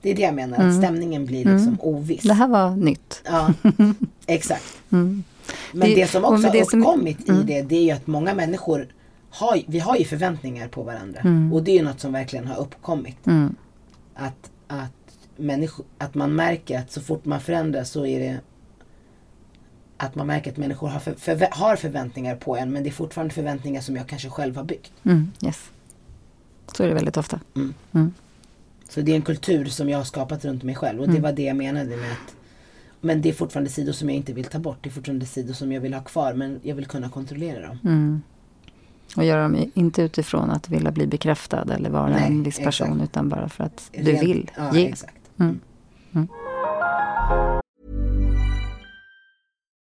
det är det jag menar. Att stämningen blir liksom oviss. Det här var nytt. Ja, exakt. Men Det- det, som också har det som- uppkommit i det, det är ju att många människor har, vi har ju förväntningar på varandra. Och det är ju något som verkligen har uppkommit. Att, att, människor, att man märker att så fort man förändras så är det att man märker att människor har, för, förvä- har förväntningar på en men det är fortfarande förväntningar som jag kanske själv har byggt. Mm, yes. Så är det väldigt ofta. Så det är en kultur som jag har skapat runt mig själv och det var det jag menade med att Men det är fortfarande sidor som jag inte vill ta bort. Det är fortfarande sidor som jag vill ha kvar men jag vill kunna kontrollera dem. Mm. Och göra dem inte utifrån att vilja bli bekräftad eller vara Nej, en viss person exakt. utan bara för att du Rent- vill ja, ge.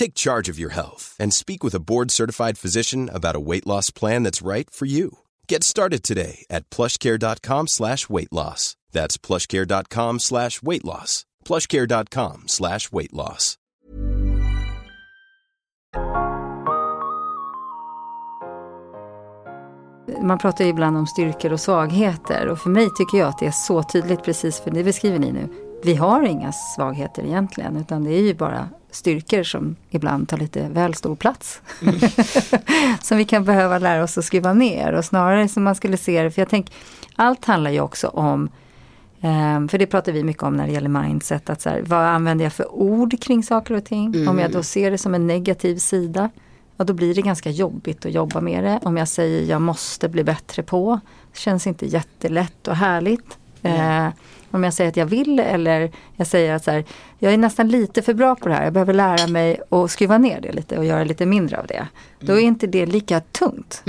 Take charge of your health and speak with a board-certified physician about a weight loss plan that's right for you. Get started today at plushcare.com slash weight loss. That's plushcare.com slash weight loss. plushcare.com slash weight loss. Man pratar ju ibland om styrkor och svagheter och för mig tycker jag att det är så tydligt precis för det beskriver ni nu. Vi har inga svagheter egentligen utan det är ju bara styrkor som ibland tar lite väl stor plats. som vi kan behöva lära oss att skruva ner och snarare som man skulle se det, för jag tänker allt handlar ju också om Ehm, för det pratar vi mycket om när det gäller mindset. Att så här, vad använder jag för ord kring saker och ting? Om jag då ser det som en negativ sida. Ja, då blir det ganska jobbigt att jobba med det. Om jag säger jag måste bli bättre på. Känns inte jättelätt och härligt. Eh, om jag säger att jag vill eller jag säger att så här, jag är nästan lite för bra på det här. Jag behöver lära mig att skruva ner det lite och göra lite mindre av det. Då är inte det lika tungt.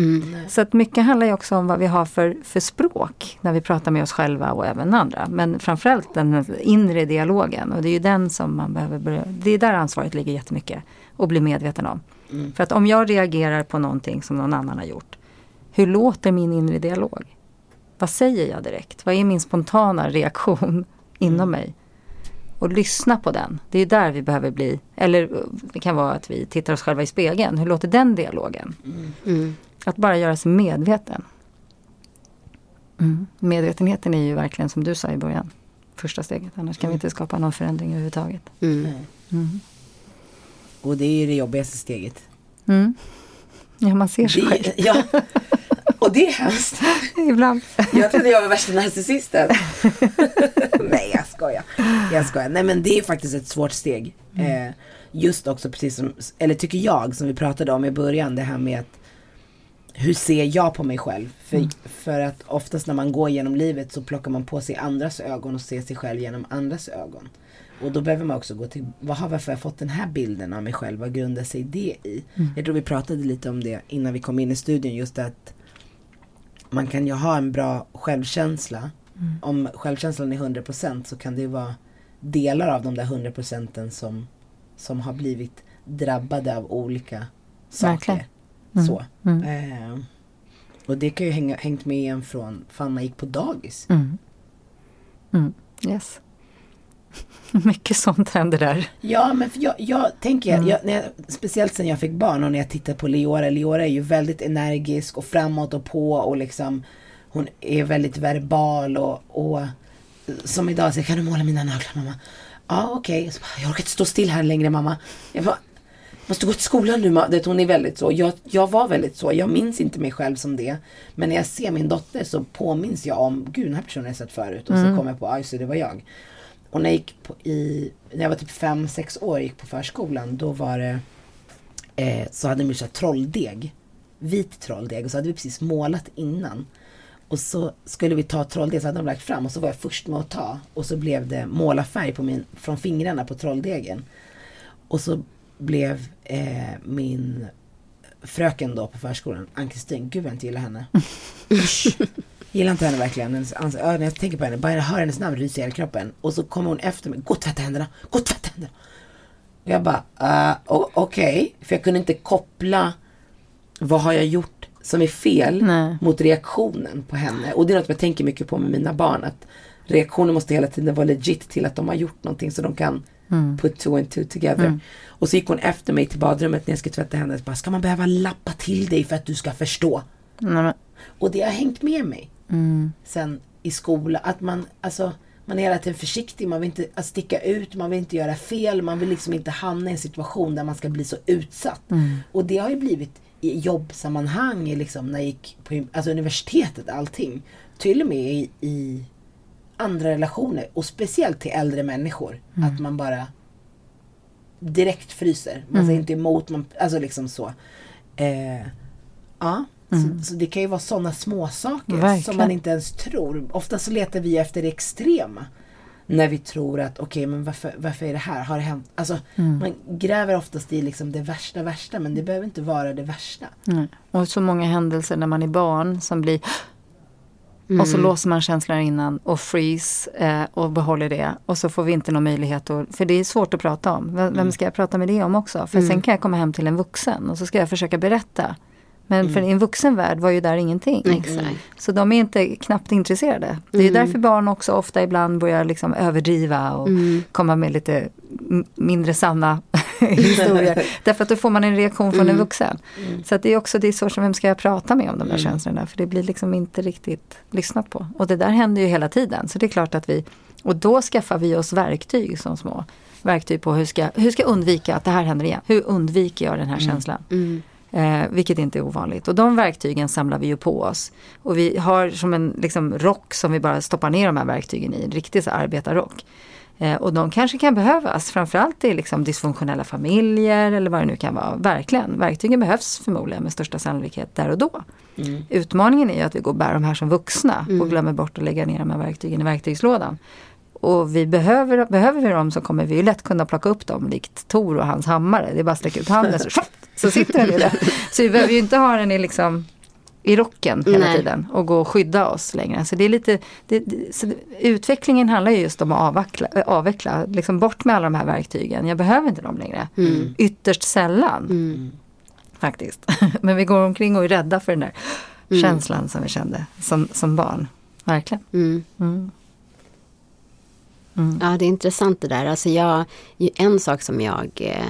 Så att mycket handlar ju också om vad vi har för, för språk när vi pratar med oss själva och även andra. Men framförallt den inre dialogen och det är ju den som man behöver börja, det är där ansvaret ligger jättemycket. Och bli medveten om. För att om jag reagerar på någonting som någon annan har gjort. Hur låter min inre dialog? Vad säger jag direkt? Vad är min spontana reaktion inom mig? Och lyssna på den. Det är där vi behöver bli. Eller eh, det kan vara att vi tittar oss själva i spegeln. Hur låter den dialogen? Att bara göra sig medveten. Mm. Medvetenheten är ju verkligen som du sa i början. Första steget. Annars kan vi inte skapa någon förändring överhuvudtaget. Och det är ju det jobbigaste steget. Mm. Ja, man ser sig själv Det, ja. Och det är hemskt. ibland. Jag trodde jag var värsta narcissisten. Nej jag skojar. Jag skojar. Nej men det är faktiskt ett svårt steg. Eh, just också precis som, eller tycker jag som vi pratade om i början, det här med att hur ser jag på mig själv? För, för att oftast när man går genom livet så plockar man på sig andras ögon och ser sig själv genom andras ögon. Och då behöver man också gå till, vad har, varför har jag fått den här bilden av mig själv? Vad grundar sig det i? Jag tror vi pratade lite om det innan vi kom in i studion, just att man kan ju ha en bra självkänsla. Om självkänslan är 100% så kan det ju vara delar av de där 100 procenten som, som har blivit drabbade av olika saker. Verkligen. Så. Eh, och det kan ju hänga, hängt med en från, fan man gick på dagis. Mm. Mm. Yes. Mycket sånt händer där. Ja men jag, jag tänker, jag, när jag, speciellt sen jag fick barn och när jag tittar på Leora, Leora är ju väldigt energisk och framåt och på och liksom hon är väldigt verbal och, och som idag säger kan du måla mina naglar mamma? Ja okej, bara, jag orkar inte stå still här längre mamma. Jag bara, måste gå till skolan nu mamma. Det, hon är väldigt så. Jag, jag var väldigt så. Jag minns inte mig själv som det. Men när jag ser min dotter så påminns jag om, gud den här personen har jag sett förut. Och så kommer jag på, aj så det var jag. Och när jag gick på, i, när jag var typ 5-6 år och gick på förskolan, då var det, eh, så hade så här trolldeg. Vit trolldeg och så hade vi precis målat innan. Och så skulle vi ta trolldeg så hade de lagt fram och så var jag först med att ta. Och så blev det målarfärg på min, från fingrarna på trolldegen. Och så blev eh, min fröken då på förskolan, Ann-Kristin, gud vad jag inte gillar henne. Gillar inte henne verkligen. Hennes ans- ja, när jag tänker på henne, bara jag hör hennes namn ryser i hela kroppen. Och så kommer hon efter mig, gå och tvätta händerna, gå och tvätta händerna. Och jag bara, uh, okej. För jag kunde inte koppla, vad har jag gjort som är fel Nej. mot reaktionen på henne. Och det är något jag tänker mycket på med mina barn. Att reaktionen måste hela tiden vara legit till att de har gjort någonting så de kan put two and two together. Och så gick hon efter mig till badrummet när jag skulle tvätta händerna. Bara, ska man behöva lappa till dig för att du ska förstå? Nej, men, Och det har hängt med mig. Sen i skolan. Att man, alltså, man är hela tiden försiktig. Man vill inte att sticka ut. Man vill inte göra fel. Man vill liksom inte hamna i en situation där man ska bli så utsatt. Och det har ju blivit i jobbsammanhang. Liksom, när jag gick på alltså, universitetet. Allting. Till och med i, i andra relationer. Och speciellt till äldre människor. Att man bara direkt fryser. Man säger inte emot. Man, alltså liksom så. Eh, ja. Så, så det kan ju vara sådana små saker Verkligen. som man inte ens tror. Ofta så letar vi efter det extrema. När vi tror att okej men varför, varför är det här? Har det hänt? Alltså man gräver oftast i liksom det värsta värsta men det behöver inte vara det värsta. nej. Och så många händelser när man är barn som blir Och så låser man känslorna innan och freeze eh, och behåller det. Och så får vi inte någon möjlighet att, för det är svårt att prata om. Vem, vem ska jag prata med det om också? För sen kan jag komma hem till en vuxen och så ska jag försöka berätta. Men för i en vuxen värld var ju där ingenting. Exakt. Så de är inte knappt intresserade. Det är ju därför barn också ofta ibland börjar liksom överdriva och komma med lite mindre sanna historier. Därför att då får man en reaktion från en vuxen. Så att det är också det är så som vem ska jag prata med om de där känslorna? För det blir liksom inte riktigt lyssnat på. Och det där händer ju hela tiden. Så det är klart att vi, och då skaffar vi oss verktyg som små. Verktyg på hur ska, hur ska jag undvika att det här händer igen? Hur undviker jag den här känslan? Eh, vilket inte är ovanligt. Och de verktygen samlar vi ju på oss. Och vi har som en liksom, rock som vi bara stoppar ner de här verktygen i. En riktig så arbetarrock. Eh, och de kanske kan behövas. Framförallt i liksom, dysfunktionella familjer eller vad det nu kan vara. Verkligen. Verktygen behövs förmodligen med största sannolikhet där och då. Utmaningen är ju att vi går och bär de här som vuxna och glömmer bort att lägga ner de här verktygen i verktygslådan. Och vi behöver, behöver vi dem så kommer vi ju lätt kunna plocka upp dem likt Tor och hans hammare. Det är bara att sträcka ut handen så, så sitter den i det. Så vi behöver ju inte ha den i, liksom, i rocken hela Nej. tiden och gå och skydda oss längre. Så det är lite, det, så utvecklingen handlar ju just om att avveckla, avveckla liksom bort med alla de här verktygen. Jag behöver inte dem längre. Ytterst sällan. Faktiskt. Men vi går omkring och är rädda för den där känslan som vi kände som, som barn. Verkligen. Mm. Ja, det är intressant det där. Alltså jag, en sak som jag eh,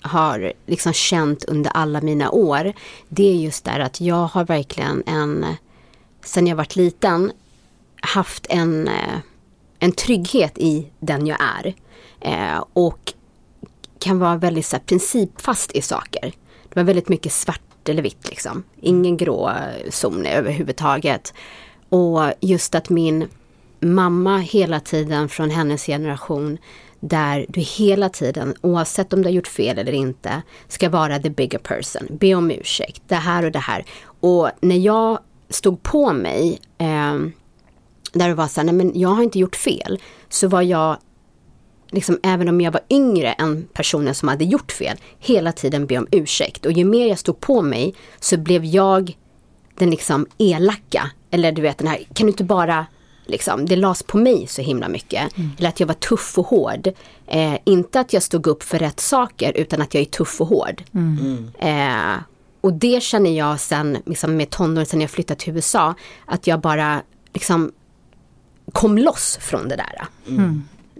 har liksom känt under alla mina år, det är just där att jag har verkligen en, sen jag varit liten, haft en, eh, en trygghet i den jag är. Eh, och kan vara väldigt så här, principfast i saker. Det var väldigt mycket svart eller vitt liksom. Ingen grå eh, zon överhuvudtaget. Och just att min mamma hela tiden från hennes generation där du hela tiden, oavsett om du har gjort fel eller inte, ska vara the bigger person. Be om ursäkt, det här och det här. Och när jag stod på mig, eh, där det var så här, nej men jag har inte gjort fel, så var jag liksom, även om jag var yngre än personen som hade gjort fel, hela tiden be om ursäkt. Och ju mer jag stod på mig så blev jag den liksom elaka. Eller du vet den här, kan du inte bara, liksom, det lades på mig så himla mycket. Eller att jag var tuff och hård. Eh, inte att jag stod upp för rätt saker utan att jag är tuff och hård. Eh, och det känner jag sen liksom med tonåren, sen jag flyttade till USA, att jag bara liksom kom loss från det där.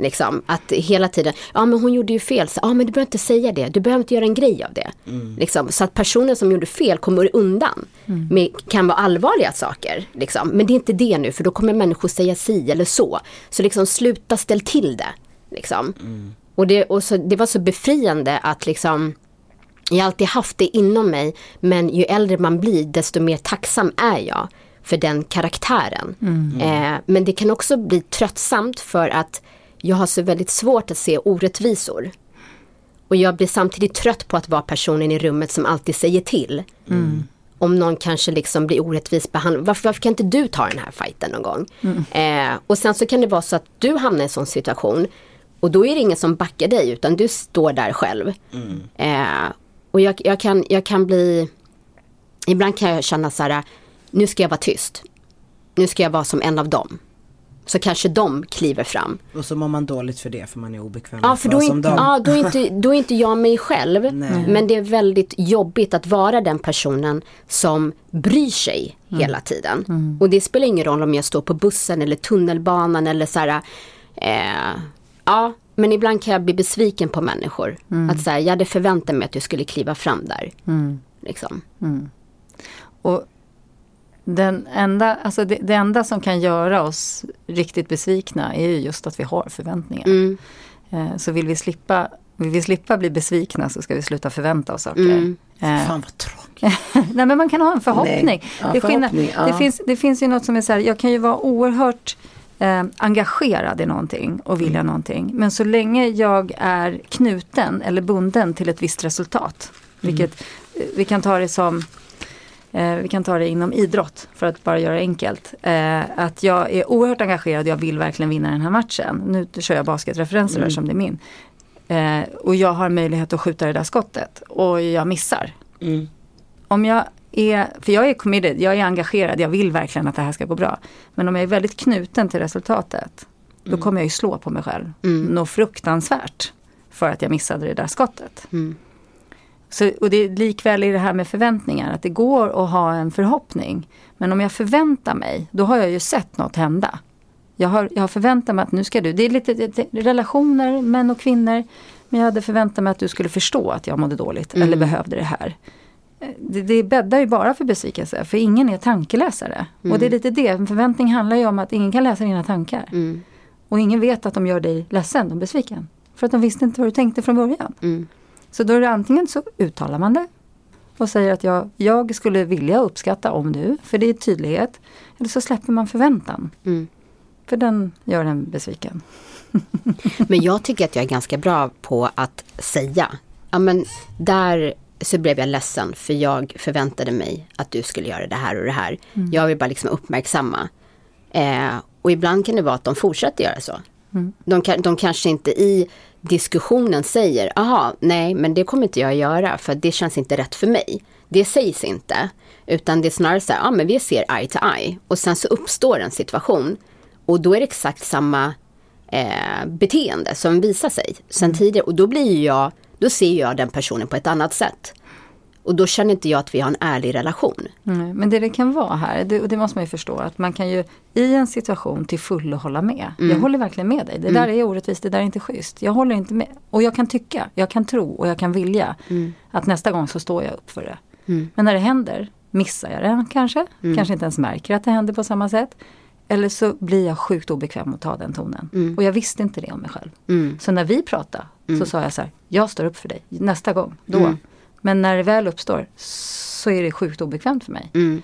Liksom, att hela tiden, ja men hon gjorde ju fel, så, ja men du behöver inte säga det, du behöver inte göra en grej av det. Liksom, så att personen som gjorde fel kommer undan. Med, kan vara allvarliga saker, liksom. men det är inte det nu för då kommer människor säga si eller så. Så liksom sluta ställ till det. Liksom. Och, det, och så, det var så befriande att liksom jag har alltid haft det inom mig men ju äldre man blir desto mer tacksam är jag för den karaktären. Eh, men det kan också bli tröttsamt för att jag har så väldigt svårt att se orättvisor. Och jag blir samtidigt trött på att vara personen i rummet som alltid säger till. Om någon kanske liksom blir orättvis behandlad. Varför, varför kan inte du ta den här fighten någon gång? Eh, och sen så kan det vara så att du hamnar i en sån situation. Och då är det ingen som backar dig utan du står där själv. Eh, och jag, jag, kan, jag kan bli, ibland kan jag känna så här, nu ska jag vara tyst. Nu ska jag vara som en av dem. Så kanske de kliver fram. Och så mår man dåligt för det för man är obekväm Ja, för då är, som inte, ja, då, är inte, då är inte jag mig själv. Nej. Men det är väldigt jobbigt att vara den personen som bryr sig Mm. hela tiden. Och det spelar ingen roll om jag står på bussen eller tunnelbanan eller så här. Eh, ja, men ibland kan jag bli besviken på människor. Mm. Att säga, jag hade förväntat mig att du skulle kliva fram där. Liksom. Och den enda, alltså det, det enda som kan göra oss riktigt besvikna är ju just att vi har förväntningar. Mm. Eh, Så vill vi slippa vill vi slippa bli besvikna så ska vi sluta förvänta oss saker. Mm. Eh, Fan vad tråkigt. Nej men man kan ha en förhoppning. Ja, det, förhoppning, ja. det, finns, det finns ju något som är så här, jag kan ju vara oerhört eh, engagerad i någonting och vilja någonting. Men så länge jag är knuten eller bunden till ett visst resultat. Vilket eh, vi kan ta det som Eh, vi kan ta det inom idrott för att bara göra det enkelt. Eh, att jag är oerhört engagerad jag vill verkligen vinna den här matchen. Nu kör jag basketreferenser här som det är min. Eh, och jag har möjlighet att skjuta det där skottet och jag missar. Mm. Om jag är, för jag är committed, jag är engagerad, jag vill verkligen att det här ska gå bra. Men om jag är väldigt knuten till resultatet, då kommer jag ju slå på mig själv. Något fruktansvärt. För att jag missade det där skottet. Mm. Så, och det är likväl i det här med förväntningar, att det går att ha en förhoppning. Men om jag förväntar mig, då har jag ju sett något hända. Jag har, jag har förväntat mig att nu ska du, det är lite det, relationer, män och kvinnor. Men jag hade förväntat mig att du skulle förstå att jag mådde dåligt eller behövde det här. Det, det bäddar ju bara för besvikelse, för ingen är tankeläsare. Och det är lite det, en förväntning handlar ju om att ingen kan läsa dina tankar. Mm. Och ingen vet att de gör dig ledsen och besviken. För att de visste inte vad du tänkte från början. Mm. Så då är det antingen så uttalar man det och säger att jag, jag skulle vilja uppskatta om du, för det är tydlighet. Eller så släpper man förväntan. Mm. För den gör en besviken. Men jag tycker att jag är ganska bra på att säga. Ja men där så blev jag ledsen för jag förväntade mig att du skulle göra det här och det här. Jag vill bara liksom uppmärksamma. Eh, och ibland kan det vara att de fortsätter göra så. De, de kanske inte i diskussionen säger, aha, nej men det kommer inte jag göra för det känns inte rätt för mig. Det sägs inte. Utan det är snarare så här, ja men vi ser eye to eye. Och sen så uppstår en situation. Och då är det exakt samma eh, beteende som visar sig sen tidigare. Och då blir ju jag, då ser jag den personen på ett annat sätt. Och då känner inte jag att vi har en ärlig relation. Mm. Men det det kan vara här, det, och det måste man ju förstå, att man kan ju i en situation till fullo hålla med. Jag håller verkligen med dig, det där är orättvist, det där är inte schysst. Jag håller inte med. Och jag kan tycka, jag kan tro och jag kan vilja att nästa gång så står jag upp för det. Men när det händer, missar jag det kanske, kanske inte ens märker att det händer på samma sätt. Eller så blir jag sjukt obekväm att ta den tonen. Och jag visste inte det om mig själv. Så när vi pratade så sa jag så här, jag står upp för dig nästa gång, då. Men när det väl uppstår så är det sjukt obekvämt för mig. Mm.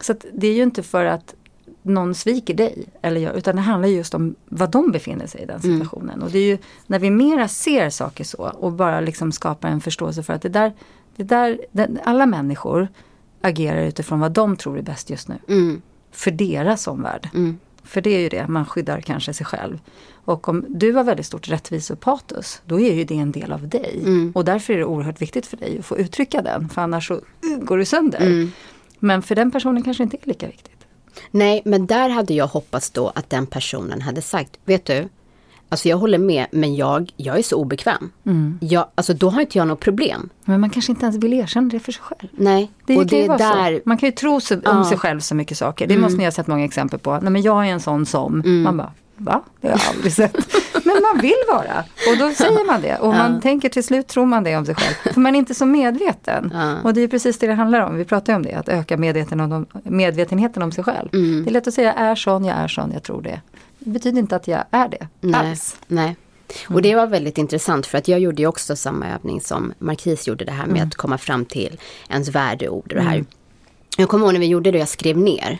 Så det är ju inte för att någon sviker dig, eller jag, utan det handlar just om vad de befinner sig i den situationen. Och det är ju när vi mera ser saker så och bara liksom skapar en förståelse för att det där, det där det, alla människor agerar utifrån vad de tror är bäst just nu. Mm. För deras omvärld. Mm. För det är ju det, man skyddar kanske sig själv. Och om du har väldigt stort rättvisepatos, då är ju det en del av dig. Mm. Och därför är det oerhört viktigt för dig att få uttrycka den, för annars så går du sönder. Mm. Men för den personen kanske inte är lika viktigt. Nej, men där hade jag hoppats då att den personen hade sagt, vet du, alltså jag håller med, men jag, jag är så obekväm. Jag, alltså då har inte jag något problem. Men man kanske inte ens vill erkänna det för sig själv. Nej, Det, och det är där, så. Man kan ju tro så, om Ja. sig själv så mycket saker. Det måste ni ha sett många exempel på. Nej men jag är en sån som. Man bara, va? Det har jag aldrig sett. men man vill vara. Och då säger man det. Och man tänker till slut tror man det om sig själv. För man är inte så medveten. Och det är precis det det handlar om. Vi pratar ju om det. Att öka medveten om, medvetenheten om sig själv. Det är lätt att säga jag är sån, jag är sån, jag tror det. Det betyder inte att jag är det. nej, Alls. nej. Och det var väldigt intressant för att jag gjorde ju också samma övning som Marquis gjorde det här med att komma fram till ens värdeord och det här. Jag kommer ihåg när vi gjorde det, jag skrev ner.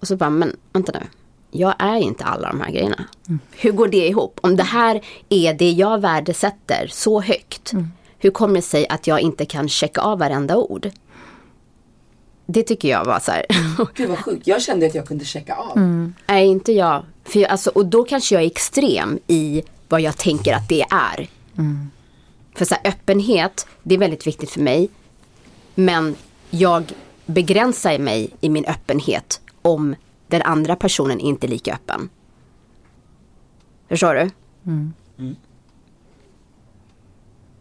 Och så bara, men vänta nu. Jag är inte alla de här grejerna. Hur går det ihop? Om det här är det jag värdesätter så högt. Hur kommer det sig att jag inte kan checka av varenda ord? Det tycker jag var så här. Gud vad sjukt. Jag kände att jag kunde checka av. Nej, inte jag. För jag, alltså, och då kanske jag är extrem i vad jag tänker att det är. För så här, öppenhet, det är väldigt viktigt för mig. Men jag begränsar mig i min öppenhet om den andra personen inte är lika öppen. Förstår du?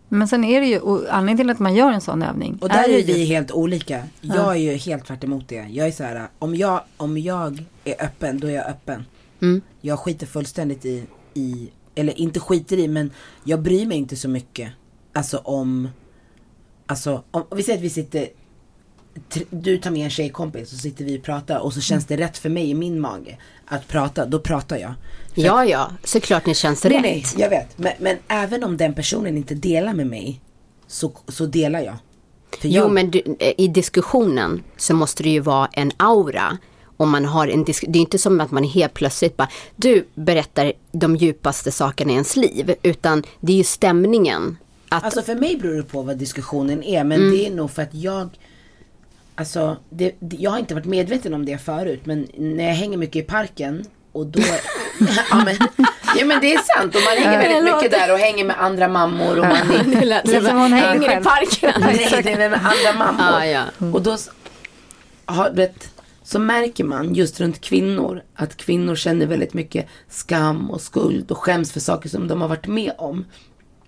Men sen är det ju, anledningen till att man gör en sån övning. Och där är ju vi helt olika. Jag är ju helt tvärt emot det. Jag är så här, om jag, om jag är öppen, då är jag öppen. Mm. Jag skiter fullständigt i, i, eller inte skiter i, men jag bryr mig inte så mycket. Alltså om, alltså om, om vi säger att vi sitter, du tar med en tjejkompis och sitter vi och pratar och så känns det rätt för mig i min mage att prata, då pratar jag. För Ja, ja, såklart det känns Nej, rätt. nej, jag vet. Men, men även om den personen inte delar med mig så, så delar jag. För jag Jo, men du, eh, i diskussionen så måste det ju vara en aura. Om man har en disk- det är inte som att man helt plötsligt bara, du berättar de djupaste sakerna i ens liv. Utan det är ju stämningen. Att, Alltså för mig beror det på vad diskussionen är. Men det är nog för att jag Alltså, det, det, jag har inte varit medveten om det förut. Men när jag hänger mycket i parken och då ja, men, ja men det är sant. Och man hänger väldigt mycket där och hänger med andra mammor. Och man är, det lät som hon hänger hänger i själv. parken. Nej, det är med andra mammor. Ah, ja. Och då har, vet, så märker man just runt kvinnor att kvinnor känner väldigt mycket skam och skuld och skäms för saker som de har varit med om.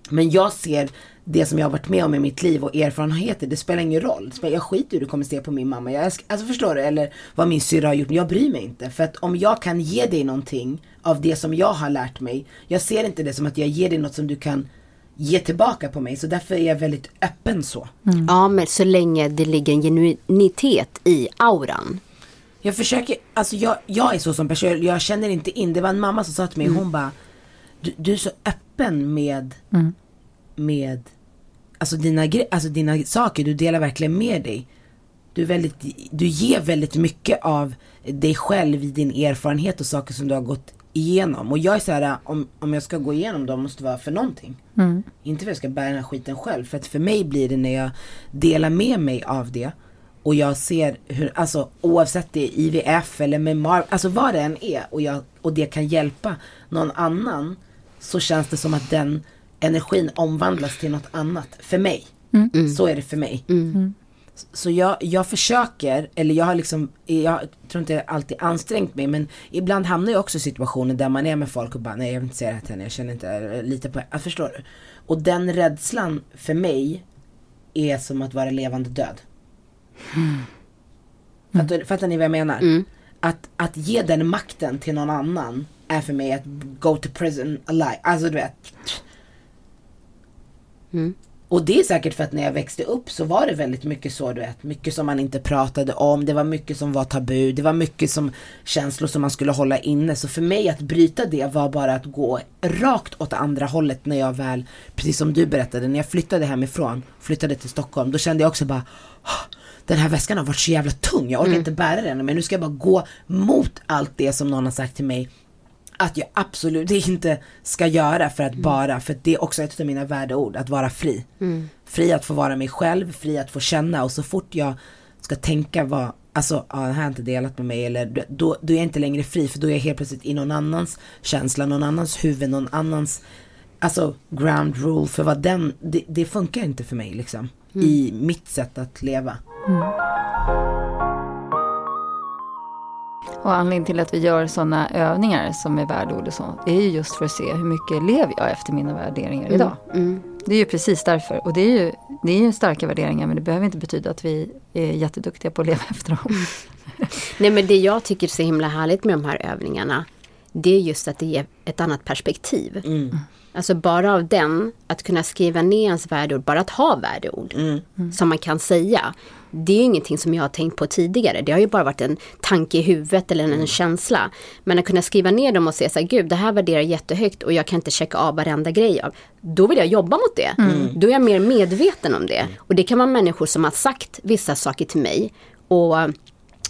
Men jag ser det som jag har varit med om i mitt liv och erfarenheter, det spelar ingen roll. Spelar- Jag skiter i hur du kommer se på min mamma. Jag älskar, alltså förstår du? Eller vad min syrra har gjort. Men jag bryr mig inte. För att om jag kan ge dig någonting av det som jag har lärt mig. Jag ser inte det som att jag ger dig något som du kan ge tillbaka på mig. Så därför är jag väldigt öppen så. Ja, men så länge det ligger en genuinitet i auran. Jag försöker, alltså jag, jag är så som person, jag känner inte in. Det var en mamma som sa till mig, hon bara du, du är så öppen med, med alltså dina, alltså dina saker, du delar verkligen med dig. Du, är väldigt, du ger väldigt mycket av dig själv i din erfarenhet och saker som du har gått igenom. Och jag är så här, om, om jag ska gå igenom dem måste det vara för någonting. Inte för att jag ska bära den här skiten själv. För att för mig blir det när jag delar med mig av det. Och jag ser hur, alltså oavsett det är IVF eller med MAR, alltså vad det än är. Och, jag, och det kan hjälpa någon annan. Så känns det som att den energin omvandlas till något annat. För mig. Så är det för mig. Så jag, jag försöker, eller jag har liksom, jag tror inte jag alltid ansträngt mig men ibland hamnar jag också i situationer där man är med folk och bara nej jag vill inte säga det här till henne, jag känner inte lite på jag förstår du? Och den rädslan för mig är som att vara levande död. Fattar, fattar ni vad jag menar? Att, att ge den makten till någon annan är för mig att go to prison alive. Alltså du vet. Och det är säkert för att när jag växte upp så var det väldigt mycket så du vet. Mycket som man inte pratade om. Det var mycket som var tabu. Det var mycket som känslor som man skulle hålla inne. Så för mig att bryta det var bara att gå rakt åt andra hållet när jag väl, precis som du berättade, när jag flyttade hemifrån, flyttade till Stockholm. Då kände jag också bara "Ah, den här väskan har varit så jävla tung, jag orkar inte bära den men nu ska jag bara gå mot allt det som någon har sagt till mig att jag absolut inte ska göra för att bara, för det är också ett av mina värdeord, att vara fri. Fri att få vara mig själv, fri att få känna och så fort jag ska tänka vad, alltså ja, det här har inte delat med mig eller då, då är jag inte längre fri för då är jag helt plötsligt i någon annans känsla, någon annans huvud, någon annans Alltså ground rule för vad den, det, det funkar inte för mig liksom. I mitt sätt att leva. Och anledningen till att vi gör sådana övningar som är värdeord och så, är ju just för att se hur mycket lever jag efter mina värderingar idag. Det är ju precis därför. Och det är ju, det är ju starka värderingar men det behöver inte betyda att vi är jätteduktiga på att leva efter dem. Nej men det jag tycker är så himla härligt med de här övningarna det är just att det ger ett annat perspektiv. Alltså bara av den, att kunna skriva ner ens värdeord, bara att ha värdeord som man kan säga. Det är ju ingenting som jag har tänkt på tidigare. Det har ju bara varit en tanke i huvudet eller en känsla. Men att kunna skriva ner dem och se så här, gud det här värderar jag jättehögt och jag kan inte checka av varenda grej av. Då vill jag jobba mot det. Då är jag mer medveten om det. Och det kan vara människor som har sagt vissa saker till mig. Och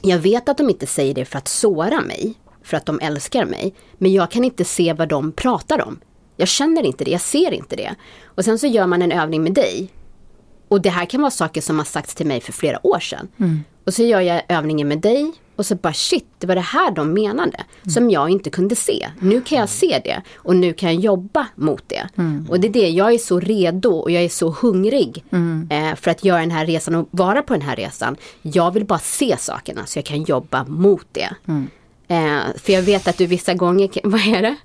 jag vet att de inte säger det för att såra mig, för att de älskar mig. Men jag kan inte se vad de pratar om. Jag känner inte det, jag ser inte det. Och sen så gör man en övning med dig. Och det här kan vara saker som har sagts till mig för flera år sedan. Och så gör jag övningen med dig och så bara shit, det var det här de menade. Som jag inte kunde se. Nu kan jag se det och nu kan jag jobba mot det. Och det är det, jag är så redo och jag är så hungrig eh, för att göra den här resan och vara på den här resan. Jag vill bara se sakerna så jag kan jobba mot det. Eh, för jag vet att du vissa gånger, vad är det?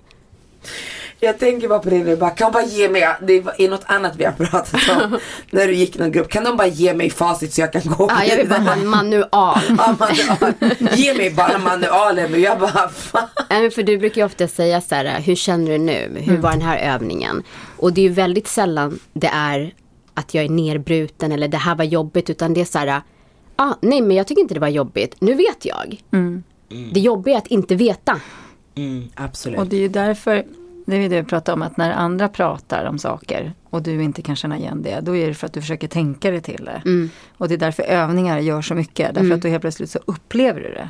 Jag tänker bara på det nu, bara, kan de bara ge mig, det är något annat vi har pratat om. när du gick i någon grupp, kan de bara ge mig facit så jag kan gå Ja, jag vill bara ha en manual. Ja, manual. Ge mig bara manualen och jag bara, fan. Nej, men för du brukar ju ofta säga så här, hur känner du nu? Hur var den här övningen? Och det är ju väldigt sällan det är att jag är nerbruten eller det här var jobbigt, utan det är så här, ah, nej men jag tycker inte det var jobbigt, nu vet jag. Det jobbiga är att inte veta. Mm, absolut. Och det är ju därför, det är ju det vi pratar om, att när andra pratar om saker och du inte kan känna igen det, då är det för att du försöker tänka dig till det. Och det är därför övningar gör så mycket, därför att då helt plötsligt så upplever du det.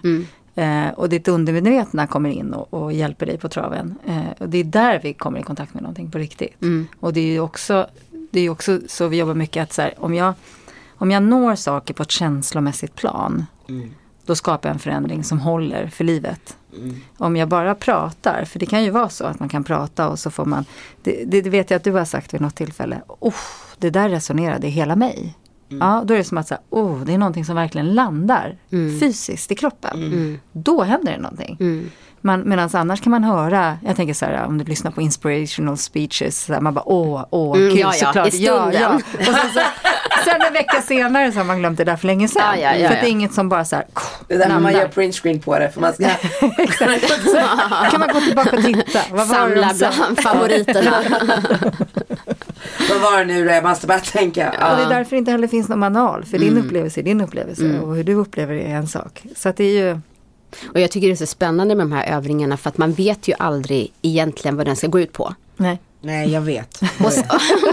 Eh, och ditt undermedvetna kommer in och, och hjälper dig på traven. Eh, och det är där vi kommer i kontakt med någonting på riktigt. Och det är ju också, det är också så vi jobbar mycket att så här, om, jag, om jag når saker på ett känslomässigt plan, då skapar jag en förändring som håller för livet. Om jag bara pratar, för det kan ju vara så att man kan prata och så får man, det, det, vet jag att du har sagt vid något tillfälle, oh, det där resonerade hela mig. Ja, då är det som att så här, oh, det är någonting som verkligen landar fysiskt i kroppen. Då händer det någonting. Man, Medan annars kan man höra, jag tänker så här om du lyssnar på inspirational speeches, så här, man bara åh, åh, Mm, gud ja, ja, såklart. i stunden. Och sen, så, sen en vecka senare så har man glömt det där för länge sedan. Ja, ja, ja, för det är inget som bara så här, Det är därför man gör printscreen på det, för man ska kan man gå tillbaka och titta. Vad Samla sa? bland favoriterna. Vad var det nu då? Jag måste bara tänka. Och det är därför det inte heller finns någon manual. För din upplevelse är din upplevelse. Och hur du upplever det är en sak. Så att det är ju, Och jag tycker det är så spännande med de här övningarna för att man vet ju aldrig egentligen vad den ska gå ut på. nej. Nej, jag vet. Och, s-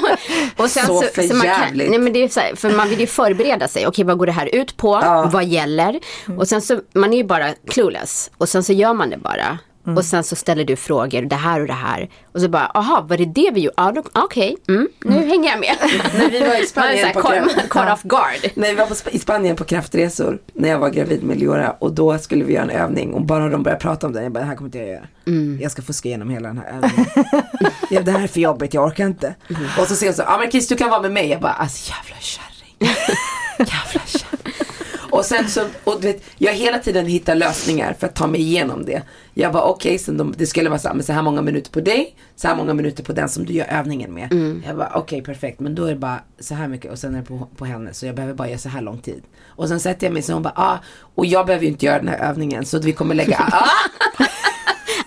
och sen Så så, för så man kan, jävligt. nej men det är så här, för man vill ju förbereda sig. Okej, vad går det här ut på? Ja. Vad gäller? Och sen så, man är ju bara clueless. Och sen så gör man det bara. Och sen så ställer du frågor, det här och det här. Och så bara, aha, var det det vi gjorde? Ja, då- okej, mm, nu hänger jag med. När vi var i Spanien på caught, off guard. Nej, vi var på, i Spanien på kraftresor när jag var gravid med Leora och då skulle vi göra en övning och bara de började prata om den, jag bara det här kommer inte jag göra. Jag ska fuska igenom hela den här övningen. ja, det här är för jobbigt, jag orkar inte. Och så säger hon så, ja men Chris du kan vara med mig. Jag bara, alltså jävla kärring. jävla kärring. Och sen så, och du vet, jag hela tiden hittar lösningar för att ta mig igenom det. Jag bara okej, sen de, det skulle vara så här, men så här många minuter på dig, så här många minuter på den som du gör övningen med. Jag bara okej perfekt, men då är det bara så här mycket och sen är det på, på henne så jag behöver bara göra så här lång tid. Och sen sätter jag mig så hon bara ah, och jag behöver ju inte göra den här övningen så vi kommer lägga ah,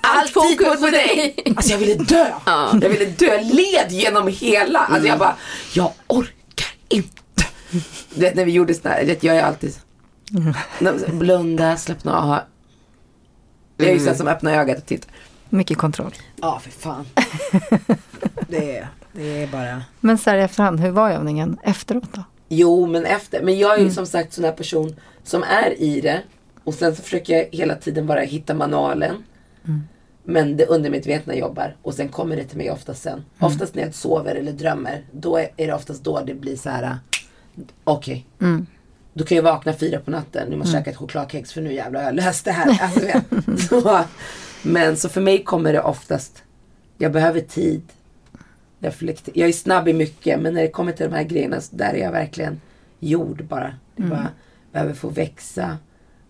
Allt fokus på dig. Alltså jag ville dö. Jag ville dö. Led genom hela. Alltså Mm. jag bara, jag orkar inte. Du vet när vi gjorde sådana här, jag är alltid När- blunda, slappna av. Jag är ju Mm. sån som öppnar ögat och tittar. Mycket kontroll. Ja, för fan. Det är, det är bara. Men så här i efterhand, hur var övningen efteråt då? Jo, men efter. Men jag är ju som sagt sån här person som är i det. Och sen så försöker jag hela tiden bara hitta manualen. Men det undermedvetna jobbar. Och sen kommer det till mig oftast sen. Oftast när jag sover eller drömmer. Då är det oftast då det blir så här. Okej. Då kan jag vakna fyra på natten. Nu måste jag käka ett chokladkex för nu jävlar har jag löst det här. Alltså, du så, men så för mig kommer det oftast. Jag behöver tid. Reflekter- jag är snabb i mycket men när det kommer till de här grejerna så där är jag verkligen jord bara. Det bara behöver få växa.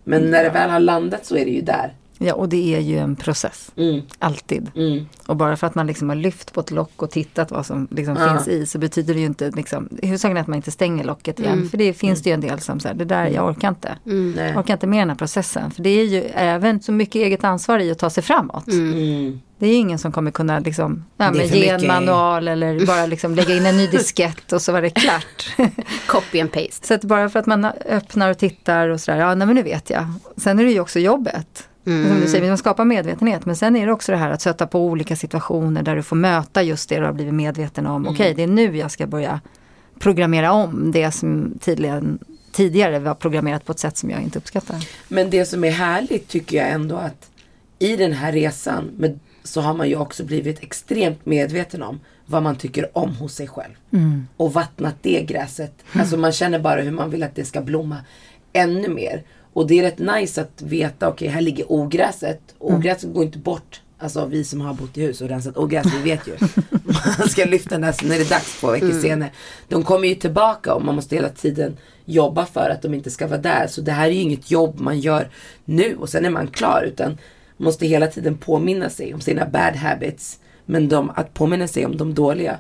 Men när det väl har landat så är det ju där. Ja, och det är ju en process. Mm. Alltid. Mm. Och bara för att man liksom har lyft på ett lock och tittat vad som liksom Ja. finns i så betyder det ju inte, liksom, huvudsaken är att man inte stänger locket igen. Mm. För det finns det ju en del som säger, det där, jag orkar inte. Nej. Jag orkar inte med den här processen. För det är ju även så mycket eget ansvar i att ta sig framåt. Mm. Det är ingen som kommer kunna liksom, ja, ge en manual eller bara liksom lägga in en ny diskett och så var det klart. Copy and paste. Så att bara för att man öppnar och tittar och sådär, ja nej men nu vet jag. Sen är det ju också jobbet. Som du säger, man skapar medvetenhet. Men sen är det också det här att sätta på olika situationer där du får möta just det du har blivit medveten om. Okej, det är nu jag ska börja programmera om det som tidigare, tidigare var programmerat på ett sätt som jag inte uppskattar. Men det som är härligt tycker jag ändå att i den här resan med, så har man ju också blivit extremt medveten om vad man tycker om hos sig själv. Och vattnat det gräset. Alltså man känner bara hur man vill att det ska blomma ännu mer. Och det är rätt nice att veta, okej här ligger ogräset. Ogräset går inte bort. Alltså vi som har bott i hus och rensat ogräs, vi vet ju. Man ska lyfta där när det är dags två veckor senare. De kommer ju tillbaka och man måste hela tiden jobba för att de inte ska vara där. Så det här är ju inget jobb man gör nu och sen är man klar. Utan man måste hela tiden påminna sig om sina bad habits. Men de, att påminna sig om de dåliga,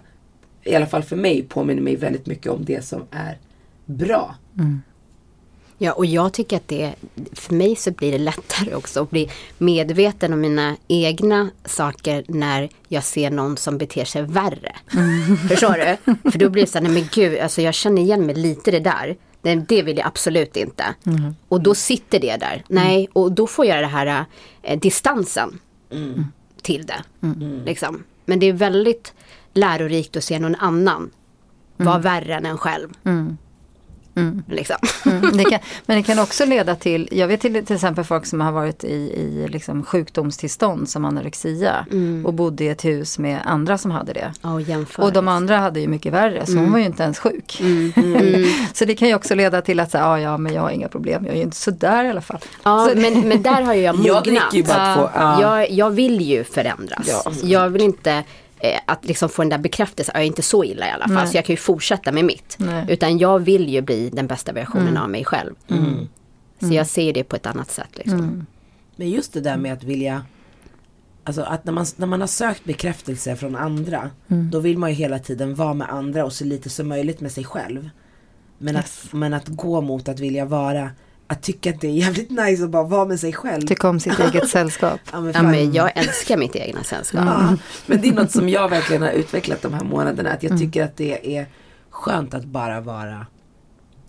i alla fall för mig, påminner mig väldigt mycket om det som är bra. Ja, och jag tycker att det, för mig så blir det lättare också att bli medveten om mina egna saker när jag ser någon som beter sig värre. Förstår du? För då blir det så här, nej men gud, alltså jag känner igen mig lite det där. Det, det vill jag absolut inte. Och då sitter det där. Nej, och då får jag det här eh, distansen till det. Liksom. Men det är väldigt lärorikt att se någon annan vara värre än en själv. Liksom. Mm, det kan, men det kan också leda till, jag vet till, till exempel folk som har varit i, i liksom sjukdomstillstånd som anorexia och bodde i ett hus med andra som hade det. Ja, och de andra hade ju mycket värre så hon var ju inte ens sjuk. så det kan ju också leda till att säga, ah, ja men jag har inga problem, jag är ju inte sådär i alla fall. Ja, så, men, men där har ju jag Jag mognat. dricker ju bara två. Ja. jag, jag vill ju förändras. Ja. Jag vill inte eh, att liksom få den där bekräftelsen, jag är inte så illa i alla fall, Nej. så jag kan ju fortsätta med mitt. Nej. Utan jag vill ju bli den bästa versionen av mig själv. Så jag ser det på ett annat sätt. Liksom. Men just det där med att vilja Alltså att när man, när man har sökt bekräftelse från andra Då vill man ju hela tiden vara med andra och så lite som möjligt med sig själv Men, att, men att gå mot att vilja vara Att tycka att det är jävligt nice att bara vara med sig själv tycka om sitt eget sällskap. Ja, men Ja, men jag älskar mitt egna sällskap. Ja, men det är något som jag verkligen har utvecklat de här månaderna. Att jag tycker att det är skönt att bara vara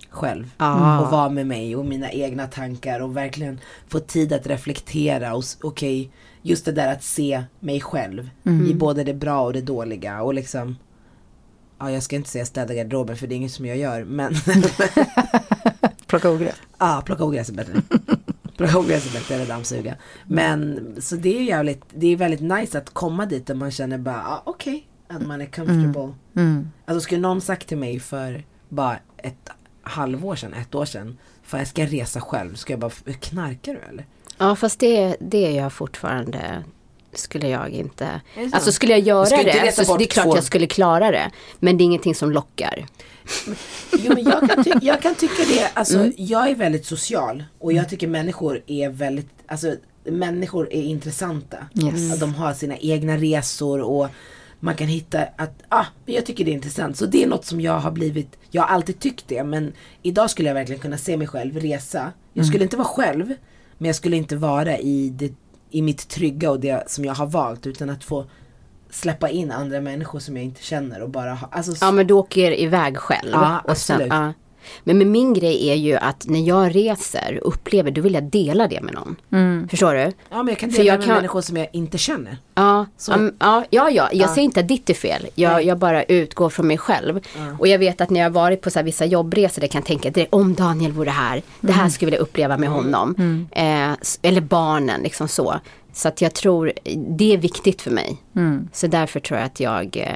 själv. Ja. Och vara med mig och mina egna tankar och verkligen få tid att reflektera. Och okej, just det där att se mig själv i både det bra och det dåliga. Och liksom, ja jag ska inte säga städa garderoben för det är inget som jag gör. Men Plocka ogräs. Ja, plocka ogräs är bättre. plocka ogräs är bättre än dammsuga. Men så det är jävligt, det är väldigt nice att komma dit där man känner bara, ah, okej, att man är comfortable. Mm. Alltså skulle någon sagt till mig för bara ett halvår sedan, ett år sedan, för jag ska resa själv, ska jag bara, knarkar du eller? Ja, fast det, det är jag fortfarande skulle jag inte. Alltså skulle jag göra inte det, resa så bort det är klart två- jag skulle klara det. Men det är ingenting som lockar. Jo men jag kan, ty- jag kan tycka det, alltså jag är väldigt social och jag tycker människor är väldigt, alltså människor är intressanta. Yes. Att de har sina egna resor och man kan hitta att, ah, men jag tycker det är intressant. Så det är något som jag har blivit, jag har alltid tyckt det men idag skulle jag verkligen kunna se mig själv resa. Jag skulle inte vara själv men jag skulle inte vara i, det, i mitt trygga och det som jag har valt utan att få släppa in andra människor som jag inte känner och bara ha, alltså, Ja men du åker iväg själv. Ja, och sen, absolut. ja. Men med min grej är ju att när jag reser och upplever, då vill jag dela det med någon. Förstår du? Ja men jag kan För dela jag med kan- människor som jag inte känner. Ja, Så- am- ja, ja, ja, jag säger inte att ditt är fel. Jag, jag bara utgår från mig själv. Och jag vet att när jag har varit på så vissa jobbresor, det kan jag tänka direkt, om Daniel vore här, det här skulle jag vilja uppleva med honom. Eh, s- eller barnen, liksom så. Så att jag tror, det är viktigt för mig. Så därför tror jag att jag, eh,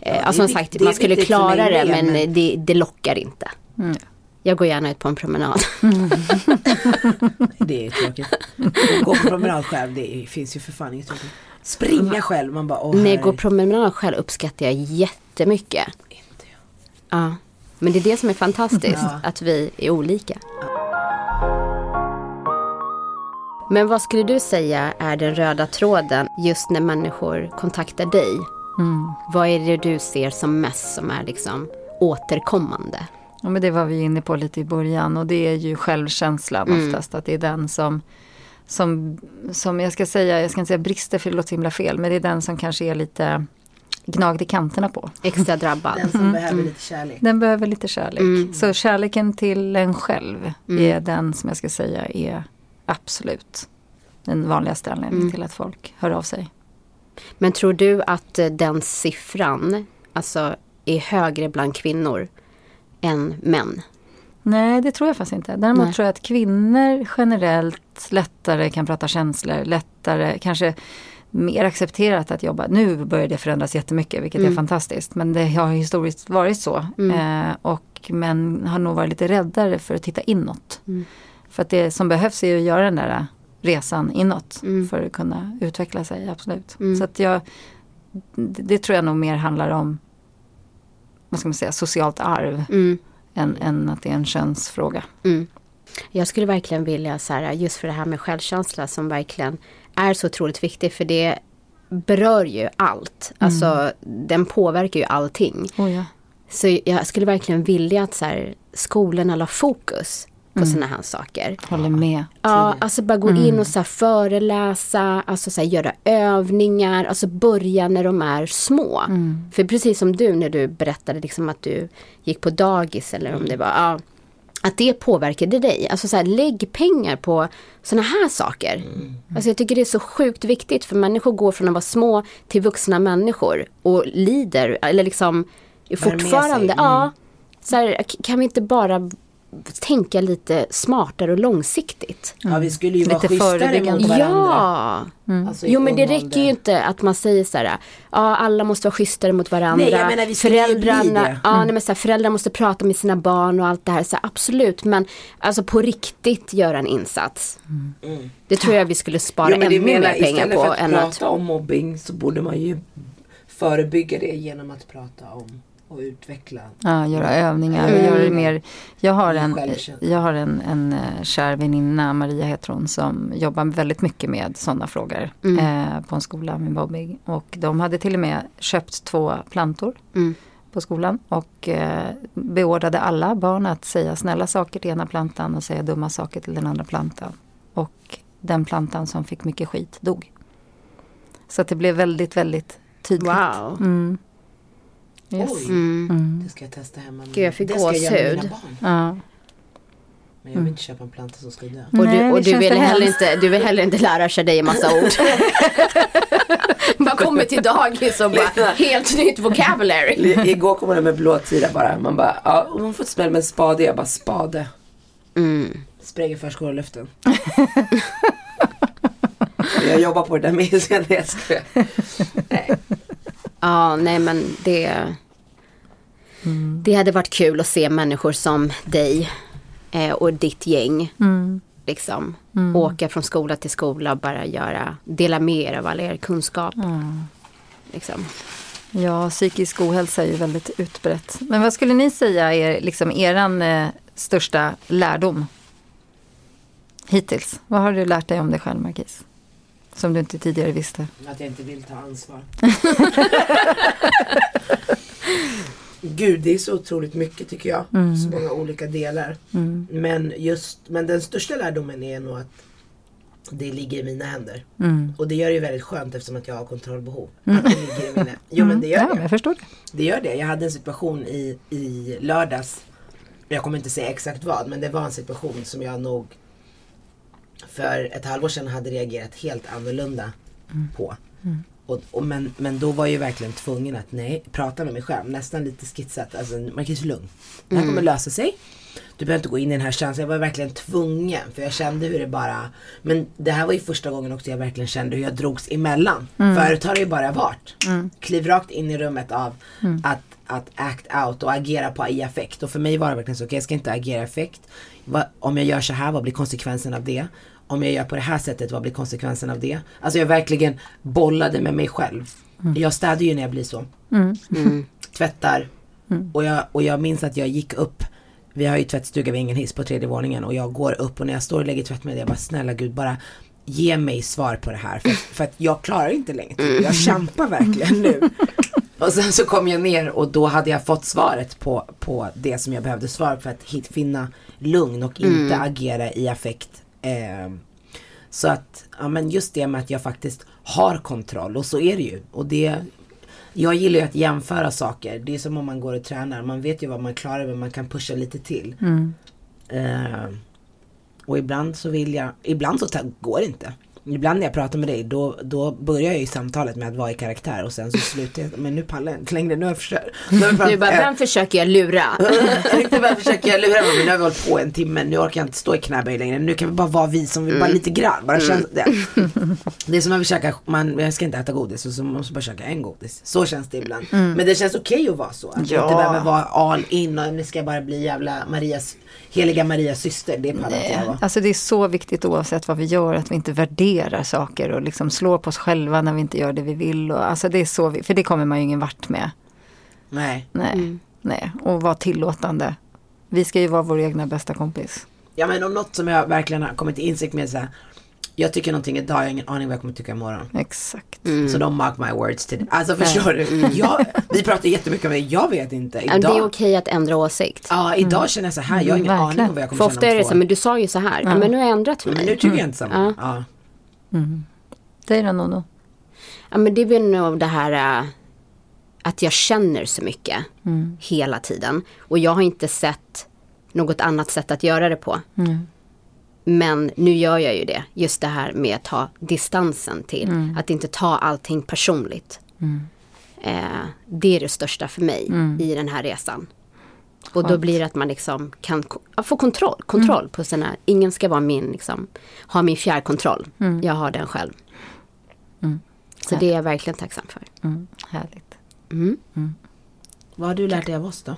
eh, ja, som vik- sagt, man skulle klara det, men, men- Det, det lockar inte. Jag går gärna ut på en promenad. Det är tråkigt. Gå på promenad själv, det finns ju för fan inget tråkigt. Springa själv, man bara åh När jag herregud. går promenad själv uppskattar jag jättemycket. Inte jag. Ja. Men det är det som är fantastiskt, Ja. att vi är olika. Men vad skulle du säga är den röda tråden just när människor kontaktar dig? Vad är det du ser som mest som är liksom återkommande? Ja, men det var vi inne på lite i början och det är ju självkänslan Mm. oftast. Att det är den som, som, som jag ska säga, jag ska inte säga brister för det låter himla fel, men det är den som kanske är lite gnagd i kanterna på. Extra drabbad? Den som behöver lite kärlek. Den behöver lite kärlek. Mm. Så kärleken till en själv är den som jag ska säga är absolut den vanligaste anledningen Mm. till att folk hör av sig. Men tror du att eh, den siffran alltså, är högre bland kvinnor än män? Nej, det tror jag faktiskt inte. Däremot Nej. tror jag att kvinnor generellt lättare kan prata känslor, lättare, kanske mer accepterat att jobba. Nu börjar det förändras jättemycket, vilket är fantastiskt. Men det har historiskt varit så. Eh, och män har nog varit lite räddare för att titta inåt. För att det som behövs är att göra den där resan inåt för att kunna utveckla sig, absolut. Så att jag, det, det tror jag nog mer handlar om, vad ska man säga, socialt arv. Mm. Än, än att det är en könsfråga. Mm. Jag skulle verkligen vilja, så här, just för det här med självkänsla som verkligen är så otroligt viktigt. För det berör ju allt. Alltså den påverkar ju allting. Oh, ja. Så jag skulle verkligen vilja att så här, skolorna la fokus på sådana här saker. Håller med. Ja, alltså bara gå in och så här föreläsa, alltså så här göra övningar, alltså börja när de är små. För precis som du när du berättade liksom att du gick på dagis eller om det var, ja, att det påverkade dig. Alltså så här, lägg pengar på sådana här saker. Alltså jag tycker det är så sjukt viktigt för människor går från att vara små till vuxna människor och lider, eller liksom med fortfarande, ja. Så här, kan vi inte bara tänka lite smartare och långsiktigt? Ja vi skulle ju vara Lite schysstare förebyggande. mot varandra. Ja! Alltså, i Jo men det räcker ju inte att man säger så här, ja alla måste vara schysstare mot varandra. Nej, jag menar, vi skulle ju bli det. Mm. ja, nej, men så här, föräldrar måste prata med sina barn och allt det här. Så här, absolut, men alltså på riktigt göra en insats. Det tror jag vi skulle spara Mm. Jo, ännu menar, mer pengar istället på för att än prata att... om mobbing så borde man ju förebygga det genom att prata om och utveckla. Ja, göra övningar och göra det mer. Jag har en, jag har en, en eh, kär väninna, Maria heter hon, som jobbar väldigt mycket med sådana frågor eh, på en skola med mobbing. Och de hade till och med köpt två plantor Mm. på skolan och eh, beordrade alla barn att säga snälla saker till ena plantan och säga dumma saker till den andra plantan. Och den plantan som fick mycket skit dog. Så att det blev väldigt, väldigt tydligt. Wow. Mm. Yes. Oj, Mm. det ska jag testa hemma. Gud, jag fick det ska jag göra med mina gåshud. barn. Ja. Men jag vill inte köpa en planta som ska dö. Och, Nej, du, och du, vill heller inte, du vill heller inte lära sig dig en massa ord. Man kommer till dagis och bara helt nytt vocabulary. Igår kom hon med blåtira bara. Man bara, ja, och hon får ett smäll med en spade. Jag bara, spade. Mm. Spränger förskolluften. jag jobbar på det där med sen jag. Nej. Ja, nej men det... Det hade varit kul att se människor som dig eh, och ditt gäng. Liksom åka från skola till skola och bara göra, dela med er av all er kunskap. Liksom. Ja, psykisk ohälsa är ju väldigt utbrett. Men vad skulle ni säga är liksom eran eh, största lärdom? Hittills. Vad har du lärt dig om dig själv, Marquis? Som du inte tidigare visste. Att jag inte vill ta ansvar. Gud, det är så otroligt mycket tycker jag. Så många olika delar. Men just, men den största lärdomen är nog att det ligger i mina händer. Och det gör det ju väldigt skönt eftersom att jag har kontrollbehov. Att det ligger i mina Jo men det gör ja, det. jag förstår det. Det gör det. Jag hade en situation i, i lördags. Jag kommer inte säga exakt vad men det var en situation som jag nog för ett halvår sedan hade reagerat helt annorlunda på. Och, och men, men då var jag ju verkligen tvungen att nej, prata med mig själv. Nästan lite skitsat. Alltså Marcus lugn. Det här kommer lösa sig. Du behöver inte gå in i den här känslan. Jag var verkligen tvungen. För jag kände hur det bara. Men det här var ju första gången också jag verkligen kände hur jag drogs emellan. Förut har det ju bara varit. Kliv rakt in i rummet av att, att act out och agera på i affekt. Och för mig var det verkligen så, okej jag ska inte agera i affekt. Va, om jag gör så här, vad blir konsekvensen av det? Om jag gör på det här sättet, vad blir konsekvensen av det? Alltså jag verkligen bollade med mig själv. Jag städar ju när jag blir så. Tvättar. Och, jag, och jag minns att jag gick upp Vi har ju tvättstuga vid ingen hiss på tredje våningen och jag går upp och när jag står och lägger tvättmedel jag bara snälla gud bara Ge mig svar på det här för, för att jag klarar inte längre till. Jag kämpar verkligen nu. Och sen så kom jag ner och då hade jag fått svaret på, på det som jag behövde svar för att hit, finna lugn och inte agera i affekt. Eh, så att, ja men just det med att jag faktiskt har kontroll och så är det ju. Och det, jag gillar ju att jämföra saker. Det är som om man går och tränar. Man vet ju vad man klarar men man kan pusha lite till. Eh, och ibland så vill jag, ibland så går det inte. Ibland när jag pratar med dig då, då börjar jag ju samtalet med att vara i karaktär och sen så slutar jag, men nu pallar jag inte längre, nu har jag försökt. Du bara, vem försöker jag lura? bara försöker jag lura men nu har vi hållit på en timme, nu orkar jag inte stå i knäböj längre. Nu kan vi bara vara vi som vill, bara lite grann, bara känns det. Det är som att vi käkar, man, jag ska inte äta godis och så måste jag bara käka en godis. Så känns det ibland. Men det känns okej att vara så. Att Ja. inte behöver vara all in och nu ska jag bara bli jävla Marias, heliga Marias syster. Det pallar inte jag vara. Alltså det är så viktigt oavsett vad vi gör att vi inte värderar saker och liksom slår på oss själva när vi inte gör det vi vill. Och, alltså det är så, för det kommer man ju ingen vart med. Nej. Nej, nej. och vara tillåtande. Vi ska ju vara vår egna bästa kompis. Ja men och något som jag verkligen har kommit till insikt med så här, jag tycker någonting idag, jag har ingen aning vad jag kommer tycka imorgon. Exakt. Så don't mark my words till Alltså förstår du? Jag, vi pratar jättemycket om det, jag vet inte. Idag, Det är okej att ändra åsikt. ja, idag känner jag så här, jag har ingen Mm, aning verkligen. om vad jag kommer För ofta känna är om det så, men du sa ju så här, ja. men nu har jag ändrat för Men mig. nu tycker jag inte samma. Ja. Det är det nog. Ja men det är väl nog det här äh, att jag känner så mycket hela tiden. Och jag har inte sett något annat sätt att göra det på. Men nu gör jag ju det. Just det här med att ta distansen till. Att inte ta allting personligt. Eh, det är det största för mig i den här resan. Och då blir det att man liksom kan få kontroll, kontroll på sina, ingen ska vara min, liksom, ha min fjärrkontroll. Jag har den själv. Så det är jag verkligen tacksam för. Mm, härligt. Vad har du lärt dig av oss då?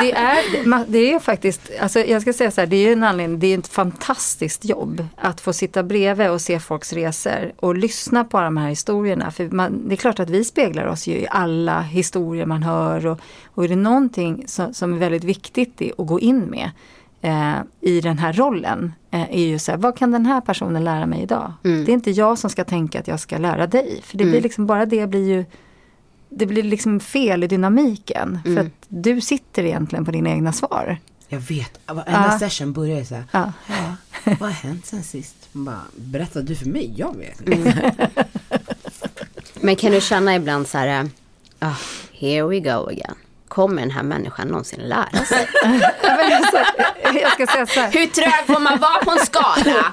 Det är, det- är faktiskt, alltså jag ska säga så här, det är en anledning, det är ett fantastiskt jobb att få sitta bredvid och se folks resor och lyssna på de här historierna. För man, det är klart att vi speglar oss ju i alla historier man hör och, och är det någonting som, som är väldigt viktigt att gå in med eh, i den här rollen eh, är ju så här, vad kan den här personen lära mig idag? Det är inte jag som ska tänka att jag ska lära dig, för det blir liksom bara det blir ju det blir liksom fel i dynamiken. För att du sitter egentligen på dina egna svar. Jag vet, varenda Ja. session börjar ju såhär, Ja. ja, vad har hänt sen sist? Man Bara, berätta du för mig, jag vet inte. Men kan du känna ibland så här, ah, here we go again. Kommer den här människan någonsin lära sig? alltså, Jag ska säga så här. Hur trög får man vara på en skala?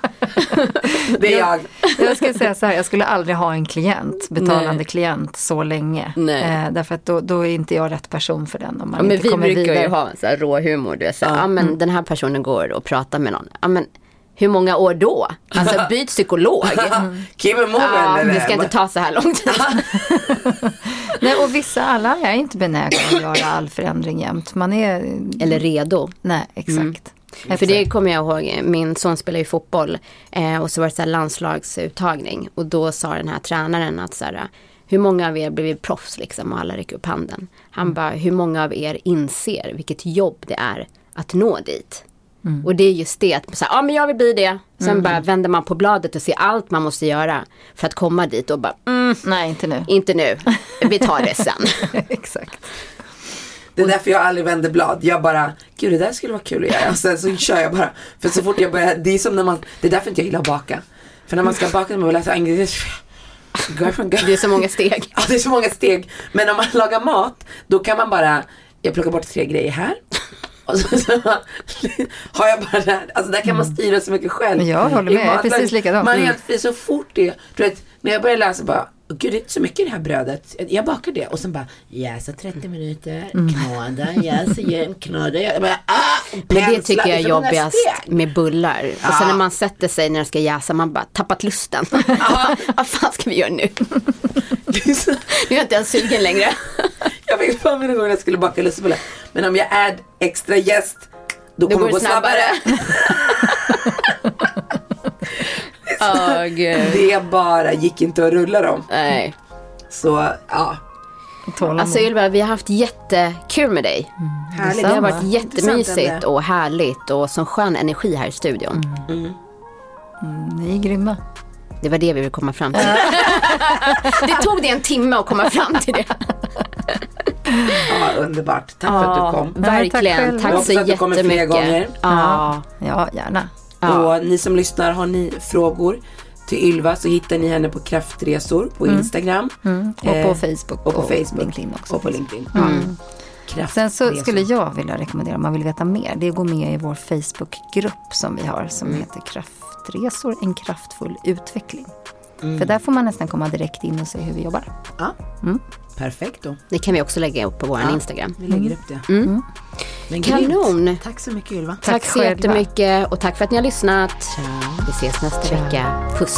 Det är jag. Jag ska säga så här, jag skulle aldrig ha en klient, betalande Nej. klient så länge. Nej. Eh, därför att då, då är inte jag rätt person för den om man Ja, men inte vi kommer brukar vidare. ju ha en så här rå humor. Du vet, så här, ja. men den här personen går och pratar med någon. Ja, men hur många år då? Alltså byt psykolog. Keep it moving. Ja, det ska inte ta så här lång tid. Nej, och vissa, alla är inte benägna att göra all förändring jämt. Man är... Eller redo. Nej, exakt. För det kommer jag ihåg, min son spelar ju fotboll eh, och så var det så här landslagsuttagning och då sa den här tränaren att så här, hur många av er blivit proffs liksom och alla räcker upp handen. Han bara, hur många av er inser vilket jobb det är att nå dit? Och det är just det, att så här, ja men jag vill bli det. Sen bara vänder man på bladet och ser allt man måste göra för att komma dit och bara, mm, Nej, inte nu. inte nu, vi tar det sen. exakt. Det är därför jag aldrig vänder blad. Jag bara, gud det där skulle vara kul att göra. Och sen så kör jag bara. För så fort jag börjar, det är som när man, det är därför inte jag gillar att baka. För när man ska baka, man vill läsa girl. Det är så många steg. Ja, det är så många steg. Men om man lagar mat, då kan man bara, jag plockar bort tre grejer här. Och så, så har jag bara det här. Alltså där kan man styra så mycket själv. Jag håller med, jag är precis likadan. Man är Mm. helt fri så fort det, du vet, när jag börjar läsa bara, "Åh, gud det är inte så mycket i det här brödet. Jag bakar det och sen bara, jäsa 30 minuter, Mm. knåda, jäsa igen, knåda. Jag bara, ah, Men det tycker jag är jobbigast med bullar. Och sen när man sätter sig när det ska jäsa, man bara tappat lusten. Vad fan ska vi göra nu? Nu är jag inte ens sugen längre. Jag fick för mig någon gång när jag skulle baka lussebullar. Men om jag är extra gäst, då, kommer det gå snabbare. Åh gud. Det bara gick inte att rulla dem. Nej. Så ja, Tålamod. Alltså Ylva, vi har haft jättekul med dig. härligt. Det har varit jättemysigt och härligt och sån skön energi här i studion. Ni är grymma. Det var det vi ville komma fram till. det tog det en timme att komma fram till det. Ja, underbart. Tack för att du kom. Nej, tack Verkligen. själv. Tack, Jag hoppas så att du kommer fler jättemycket. gånger. Ja. Ja, gärna. Och ni som lyssnar, har ni frågor till Ylva så hittar ni henne på Kraftresor på Instagram. Och på Eh, Facebook och på och Facebook. LinkedIn också. Och på LinkedIn. Ja. Sen så skulle jag vilja rekommendera, om man vill veta mer, det är att gå med i vår Facebookgrupp som vi har som heter Kraftresor, en kraftfull utveckling. För där får man nästan komma direkt in och se hur vi jobbar. Ja. Perfekt då. Det kan vi också lägga upp på vår Instagram. Vi lägger upp det. Men grymt. Kanon. Tack så mycket Ylva. Tack, Tack så själva. jättemycket och tack för att ni har lyssnat. Ciao. Vi ses nästa vecka. Puss.